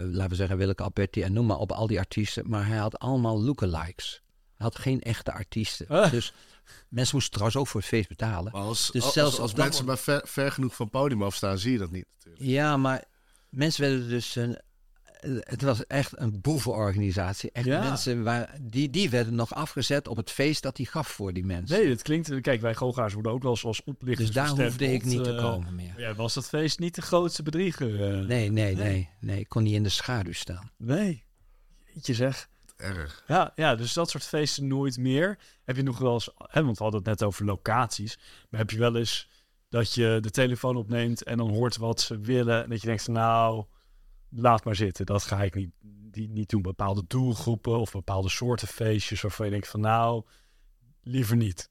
laten we zeggen Willeke Alberti en noem maar op al die artiesten. Maar hij had allemaal lookalikes. Hij had geen echte artiesten. Dus mensen moesten trouwens ook voor het feest betalen. maar als, Dus als, zelfs als, als mensen maar ver, ver genoeg van het podium afstaan, zie je dat niet natuurlijk. Ja, maar mensen werden dus een. Het was echt een boevenorganisatie. Echt Ja. mensen waar, die, die werden nog afgezet op het feest dat hij gaf voor die mensen. Nee, dat klinkt... Kijk, wij goochelaars worden ook wel eens als oplichters dus daar hoefde ik niet te eh, komen meer. Ja, was dat feest niet de grootste bedrieger? eh? Nee, nee, nee, nee. Ik kon niet in de schaduw staan. Nee. Jeetje zeg. Erg. Ja, ja, dus dat soort feesten nooit meer. Heb je nog wel eens... Hè, want we hadden het net over locaties. Maar heb je wel eens dat je de telefoon opneemt... en dan hoort wat ze willen... en dat je denkt van nou... laat maar zitten. Dat ga ik niet, die, niet doen. Bepaalde doelgroepen of bepaalde soorten feestjes... waarvan je denkt van nou... liever niet.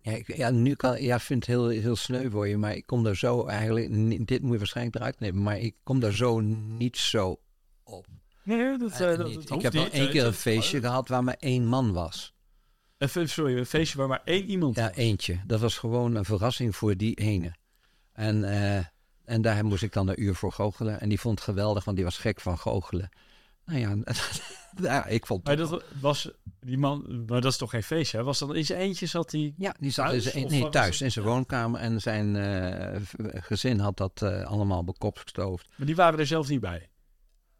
Ja, ik, ja nu kan, ja, ik vind het heel, heel sneu voor je, maar ik kom daar zo eigenlijk, dit moet je waarschijnlijk eruit nemen, maar ik kom daar zo niet zo op. Nee, dat, Eh, niet. ik heb al één keer een feestje gehad waar maar één man was. Even, sorry, een feestje waar maar één iemand... Ja, eentje. Dat was gewoon een verrassing voor die ene. En, eh, en daar moest ik dan een uur voor goochelen. En die vond het geweldig, want die was gek van goochelen. Nou ja, [LAUGHS] ja ik vond Maar dat was die man, maar dat is toch geen feestje? Hè? Was dat in zijn eentje zat hij? Ja, die zat Thuis, in zijn, of nee, thuis in zijn woonkamer. En zijn eh, gezin had dat eh, allemaal bekopstoofd. Maar die waren er zelf niet bij.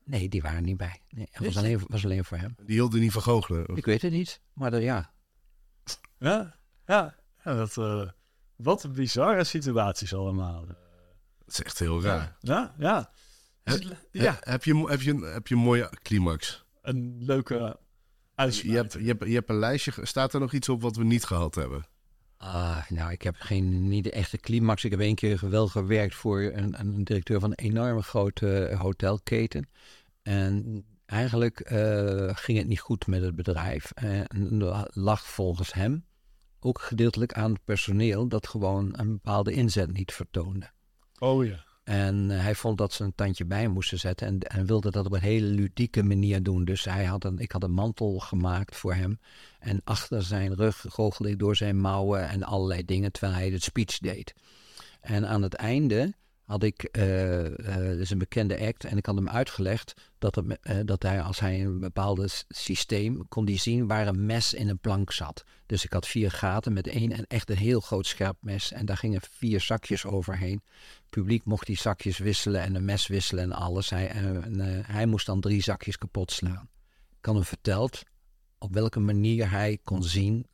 Nee, die waren niet bij. Nee, het was alleen, was alleen voor hem. Die hielden niet van goochelen. Of- Ik weet het niet, maar er- ja. Ja, ja. ja dat, eh, wat een bizarre situaties allemaal. Dat is echt heel raar. Ja, ja. He- Ja, He- heb, je, heb, je, heb je een mooie climax? een leuke uitspraak. Je hebt, je, hebt, je hebt een lijstje. Staat er nog iets op wat we niet gehad hebben? Ah, nou, ik heb geen, niet de echte climax. Ik heb één keer wel gewerkt voor een, een directeur van een enorme grote hotelketen. En, eigenlijk eh, ging het niet goed met het bedrijf. En dat lag volgens hem ook gedeeltelijk aan het personeel dat gewoon een bepaalde inzet niet vertoonde. Oh ja. En eh, hij vond dat ze een tandje bij moesten zetten en, en wilde dat op een hele ludieke manier doen. Dus hij had een, ik had een mantel gemaakt voor hem. En achter zijn rug goochelde ik door zijn mouwen en allerlei dingen terwijl hij de speech deed. En aan het einde had ik, uh, uh, is een bekende act, en ik had hem uitgelegd dat, uh, dat hij, als hij een bepaald systeem, kon die zien waar een mes in een plank zat. Dus ik had vier gaten met één en echt een heel groot scherp mes. En daar gingen vier zakjes overheen. Het publiek mocht die zakjes wisselen en een mes wisselen en alles. Hij, en, hij moest dan drie zakjes kapot slaan. Ik had hem verteld op welke manier hij kon zien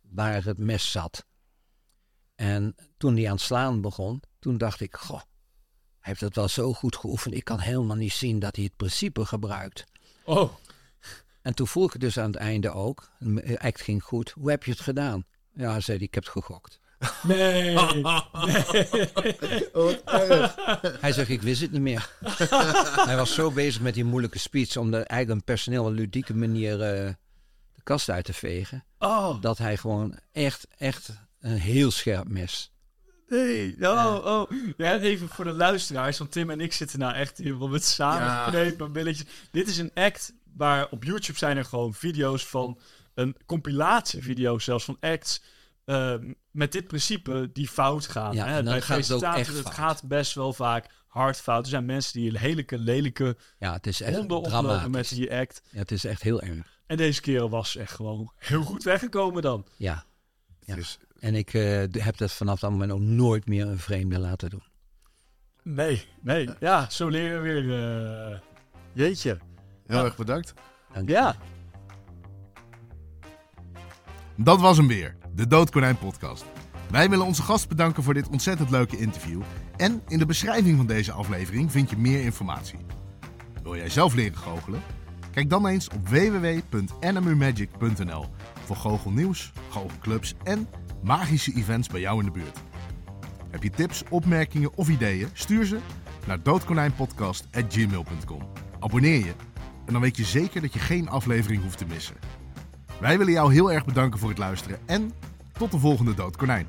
waar het mes zat. En toen hij aan het slaan begon, toen dacht ik, goh, heeft het wel zo goed geoefend. Ik kan helemaal niet zien dat hij het principe gebruikt. Oh. En toen vroeg ik dus aan het einde ook, de act ging goed, hoe heb je het gedaan? Ja, zei hij, ik heb het gegokt. Nee. [LAUGHS] nee. hij zegt, ik wist het niet meer. [LAUGHS] hij was zo bezig met die moeilijke speech om de eigen personeel een ludieke manier uh, de kast uit te vegen. Oh. Dat hij gewoon echt, echt een heel scherp mes Nee, oh, oh. Ja, even voor de luisteraars, want Tim en ik zitten nou echt helemaal met samengeknepen ja. billetjes. Dit is een act waar op YouTube zijn er gewoon video's van, een compilatievideo zelfs van acts uh, met dit principe die fout gaan. Ja, hè? Bij gaat het, ook echt het fout. gaat best wel vaak hard fout. Er zijn mensen die een lelijke, lelijke ja, het is echt honden oplopen met die act. Ja, het is echt heel erg. En deze keer was echt gewoon heel goed weggekomen dan. Ja. ja. Dus En ik uh, heb dat vanaf dat moment ook nooit meer een vreemde laten doen. Nee, nee. Ja, zo leren we weer. Uh... Jeetje. Heel Ja. erg bedankt. Dank je. Ja. Dat was hem weer, de Doodkonijn podcast. Wij willen onze gast bedanken voor dit ontzettend leuke interview. En in de beschrijving van deze aflevering vind je meer informatie. Wil jij zelf leren goochelen? Kijk dan eens op www.nmumagic.nl voor goochelnieuws, goochelclubs en magische events bij jou in de buurt. Heb je tips, opmerkingen of ideeën? Stuur ze naar doodkonijnpodcast.gmail.com. Abonneer je en dan weet je zeker dat je geen aflevering hoeft te missen. Wij willen jou heel erg bedanken voor het luisteren en tot de volgende Doodkonijn.